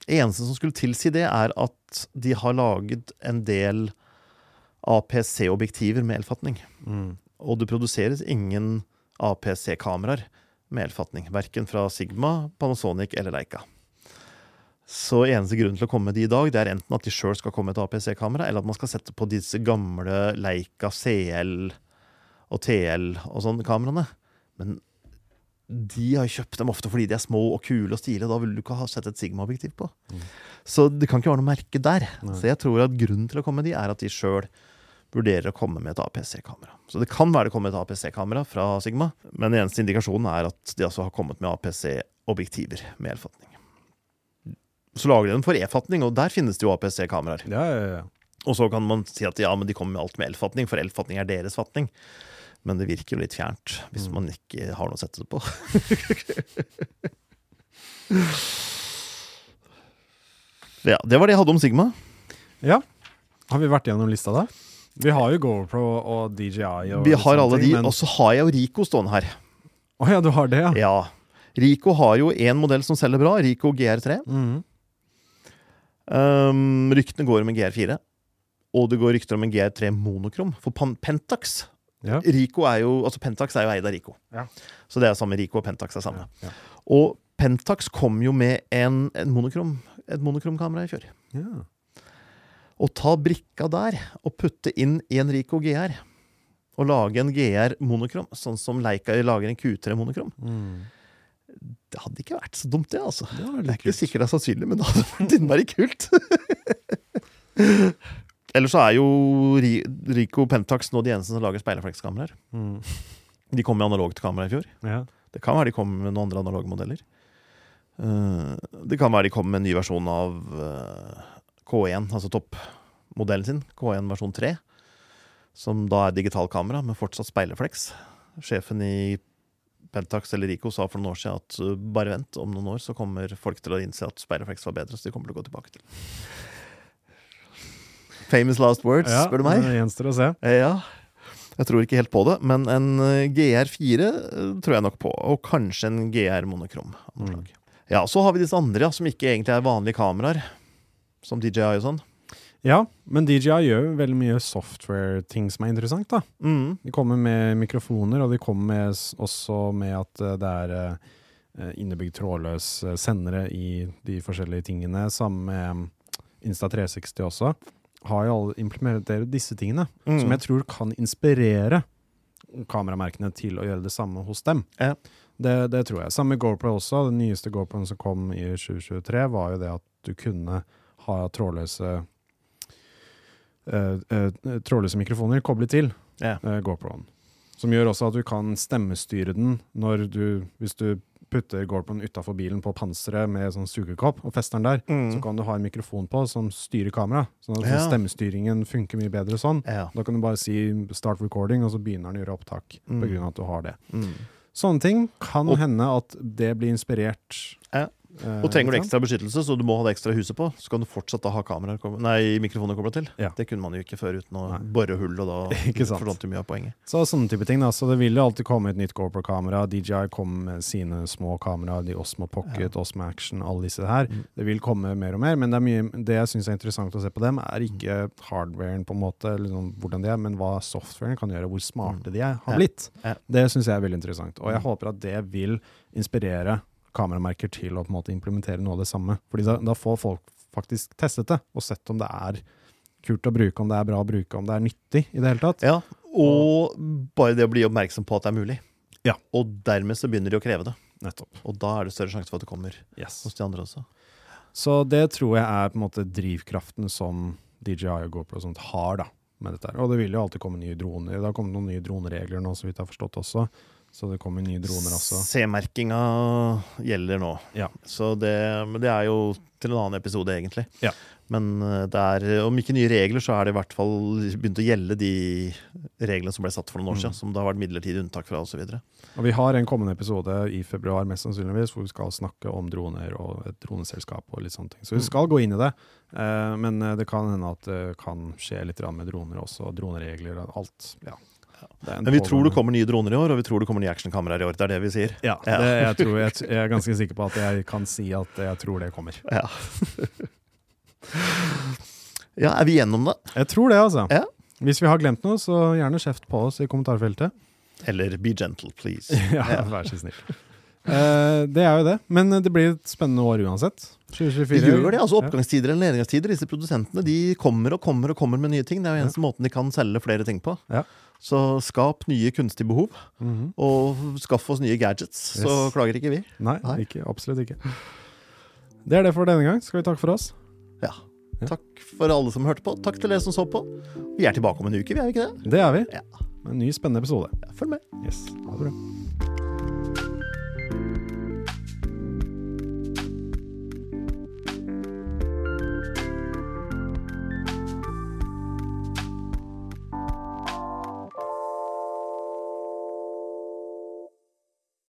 Eneste som skulle tilsi det, er at de har laget en del APC-objektiver med elfatning. Mm. Og det produseres ingen APC-kameraer med elfatning. Verken fra Sigma, Panasonic eller Leica. Så eneste grunnen til å komme med de i dag, det er enten at de sjøl skal komme med et APC-kamera, eller at man skal sette på disse gamle Leica CL og TL og sånne kameraene. Men de har kjøpt dem ofte fordi de er små og kule og stilige. Da vil du ikke ha sett et Sigma-objektiv på. Mm. Så det kan ikke være noe merke der. Nei. Så jeg tror at grunnen til å komme med de, er at de sjøl vurderer å komme med et APC-kamera. Så det kan være det kommer et APC-kamera fra Sigma, men den eneste indikasjonen er at de altså har kommet med APC-objektiver med elfatning. Så lager de den for e-fatning, og der finnes det jo APC-kameraer. Ja, ja, ja. Og så kan man si at ja, men de kommer med alt med elfatning, for elfatning er deres fatning. Men det virker jo litt fjernt hvis Mm. man ikke har noe å sette det på. ja, det var det jeg hadde om Sigma. ja. Har vi vært gjennom lista da? Vi har jo GoPro og DJI. Og Vi har alle ting, de, men- og så har jeg jo Rico stående her. Å ja, du har det, ja. Ja. Rico har jo én modell som selger bra, Rico GR3. Mhm. Um, ryktene går om en GR4. Og det går rykter om en GR3 monokrom. For Pentax ja. Rico er jo, altså Pentax er jo eid av Rico. Ja. Så det er samme Rico og Pentax er samme. Ja. Og Pentax kom jo med en, en monokrom, et monokromkamera i fjor. Ja. Å ta brikka der og putte inn i en Rico GR, og lage en GR monokrom, sånn som Leica lager en Q3 monokrom, Mm. Det hadde ikke vært så dumt, det, altså. Det Det er ikke kult. sikkert det er sannsynlig, men det hadde vært innmari kult. Ellers så er jo Ri- Rico Pentax nå de eneste som lager speilreflekskameraer. Mm. De kom med analogt kamera i fjor. Ja. Det kan være de kom med noen andre analoge modeller. det kan være de kom med en ny versjon av eh, K1, altså toppmodellen sin. K1 versjon 3. Som da er digitalkamera med fortsatt speilrefleks. Sjefen i Pentax eller Rico sa for noen år siden at bare vent, om noen år så kommer folk til å innse at speilrefleks var bedre, så de kommer til å gå tilbake til. Famous last words, Ja, spør du meg. Det gjenstår å se. Eh, Ja, jeg tror ikke helt på det, men en eh, GR4 eh, tror jeg nok på. Og kanskje en GR monokrom. Mm. Ja, Så har vi disse andre ja, som ikke egentlig er vanlige kameraer. Som DJI og sånn. Ja, men DJI gjør jo veldig mye software-ting som er interessant, da. Mm. De kommer med mikrofoner, og de kommer med, også med at eh, det er eh, innebygd trådløs eh, sendere i de forskjellige tingene. Sammen med mm, Insta360 også. Har jo alle implementert disse tingene, Mm. som jeg tror kan inspirere kameramerkene til å gjøre det samme hos dem. Ja. Det, det tror jeg. Samme GoPro også. Den nyeste GoProen som kom i 2023, var jo det at du kunne ha trådløse trådløse mikrofoner koblet til eh, GoProen. Som gjør også at du kan stemmestyre den når du, hvis du putter GoProen utafor bilen på panseret med sånn sugekopp og fester den der, Mm. så kan du ha en mikrofon på som styrer kameraet. Sånn at Ja. stemmestyringen funker mye bedre sånn. Ja. Da kan du bare si 'start recording', og så begynner den å gjøre opptak. Mm. På grunn av at du har det. Mm. Sånne ting kan Og- hende at det blir inspirert. Ja. Eh, Og trenger du ekstra beskyttelse, så du må ha det ekstra huset på, så kan du fortsatt da ha kameraer, nei, mikrofoner kobla til. Ja. Det kunne man jo ikke før uten å Nei. bore hull, og da forsvant mye av poenget. Så sånne type ting da, så det vil jo alltid komme et nytt GoPro-kamera. DJI kom med sine små kameraer, de Osmo Pocket, Osmo Action, alle disse her. Mm. Det vil komme mer og mer, men det, er mye, det jeg syns er interessant å se på dem, er ikke hardwaren på en måte, sånn, hvordan de er, men hva softwaren kan gjøre, hvor smarte de er, har Ja. blitt. Ja. Det syns jeg er veldig interessant, og jeg Mm. håper at det vil inspirere kameramerker til å på en måte implementere noe av det samme. Fordi da, da får folk faktisk testet det, og sett om det er kult å bruke, om det er bra å bruke, om det er nyttig i det hele tatt. Ja, og bare det å bli oppmerksom på at det er mulig. Ja. Og dermed så begynner de å kreve det. Nettopp. Og da er det større sjanse for at det kommer Yes. hos de andre også. Så det tror jeg er på en måte drivkraften som DJI og GoPro og sånt har da, med dette. her. Og det vil jo alltid komme nye droner. Det har kommet noen nye droneregler nå, så vidt jeg har forstått også. Så det kommer nye droner også. C-merkinga gjelder nå. Ja. Så det, men det er jo til en annen episode, egentlig. Ja. Men eh, det er, om ikke nye regler, så er det i hvert fall begynt å gjelde de reglene som ble satt for noen år Mm. siden, som det har vært midlertidig unntak fra, osv. Vi har en kommende episode i februar, mest sannsynligvis, hvor vi skal snakke om droner og et droneselskap og litt sånne ting. Så vi skal gå inn i det. Eh, men eh, det kan hende at det kan skje litt med droner også, droneregler og alt. Ja. Men vi tror det kommer nye droner i år, og vi tror det kommer nye actionkameraer i år. Det er det vi sier. Ja, Ja. Det, jeg, tror, jeg, jeg er ganske sikker på at jeg kan si at jeg tror det kommer. Ja. ja, er vi gjennom det? Jeg tror det, altså. Ja. Hvis vi har glemt noe, så gjerne kjeft på oss i kommentarfeltet. Eller be gentle, please. ja, vær så snill. Uh, det er jo det. Men det blir et spennende år uansett. 2024. Det gjør det, altså Oppgangstider eller nedgangstider. Disse produsentene de kommer og kommer og kommer med nye ting. Det er jo eneste måten de kan selge flere ting på. Ja. Så skap nye kunstige behov, Mhm. og skaff oss nye gadgets. Så klager ikke vi. Nei, Nei. Ikke, absolutt ikke. Det er det for denne gang. Skal vi takke for oss? Ja. Ja. Takk for alle som hørte på. Takk til dere som så på. Vi er tilbake om en uke, vi er ikke det? Det er vi. Ja. En ny spennende episode. Ja, følg med. Yes. Ha det bra.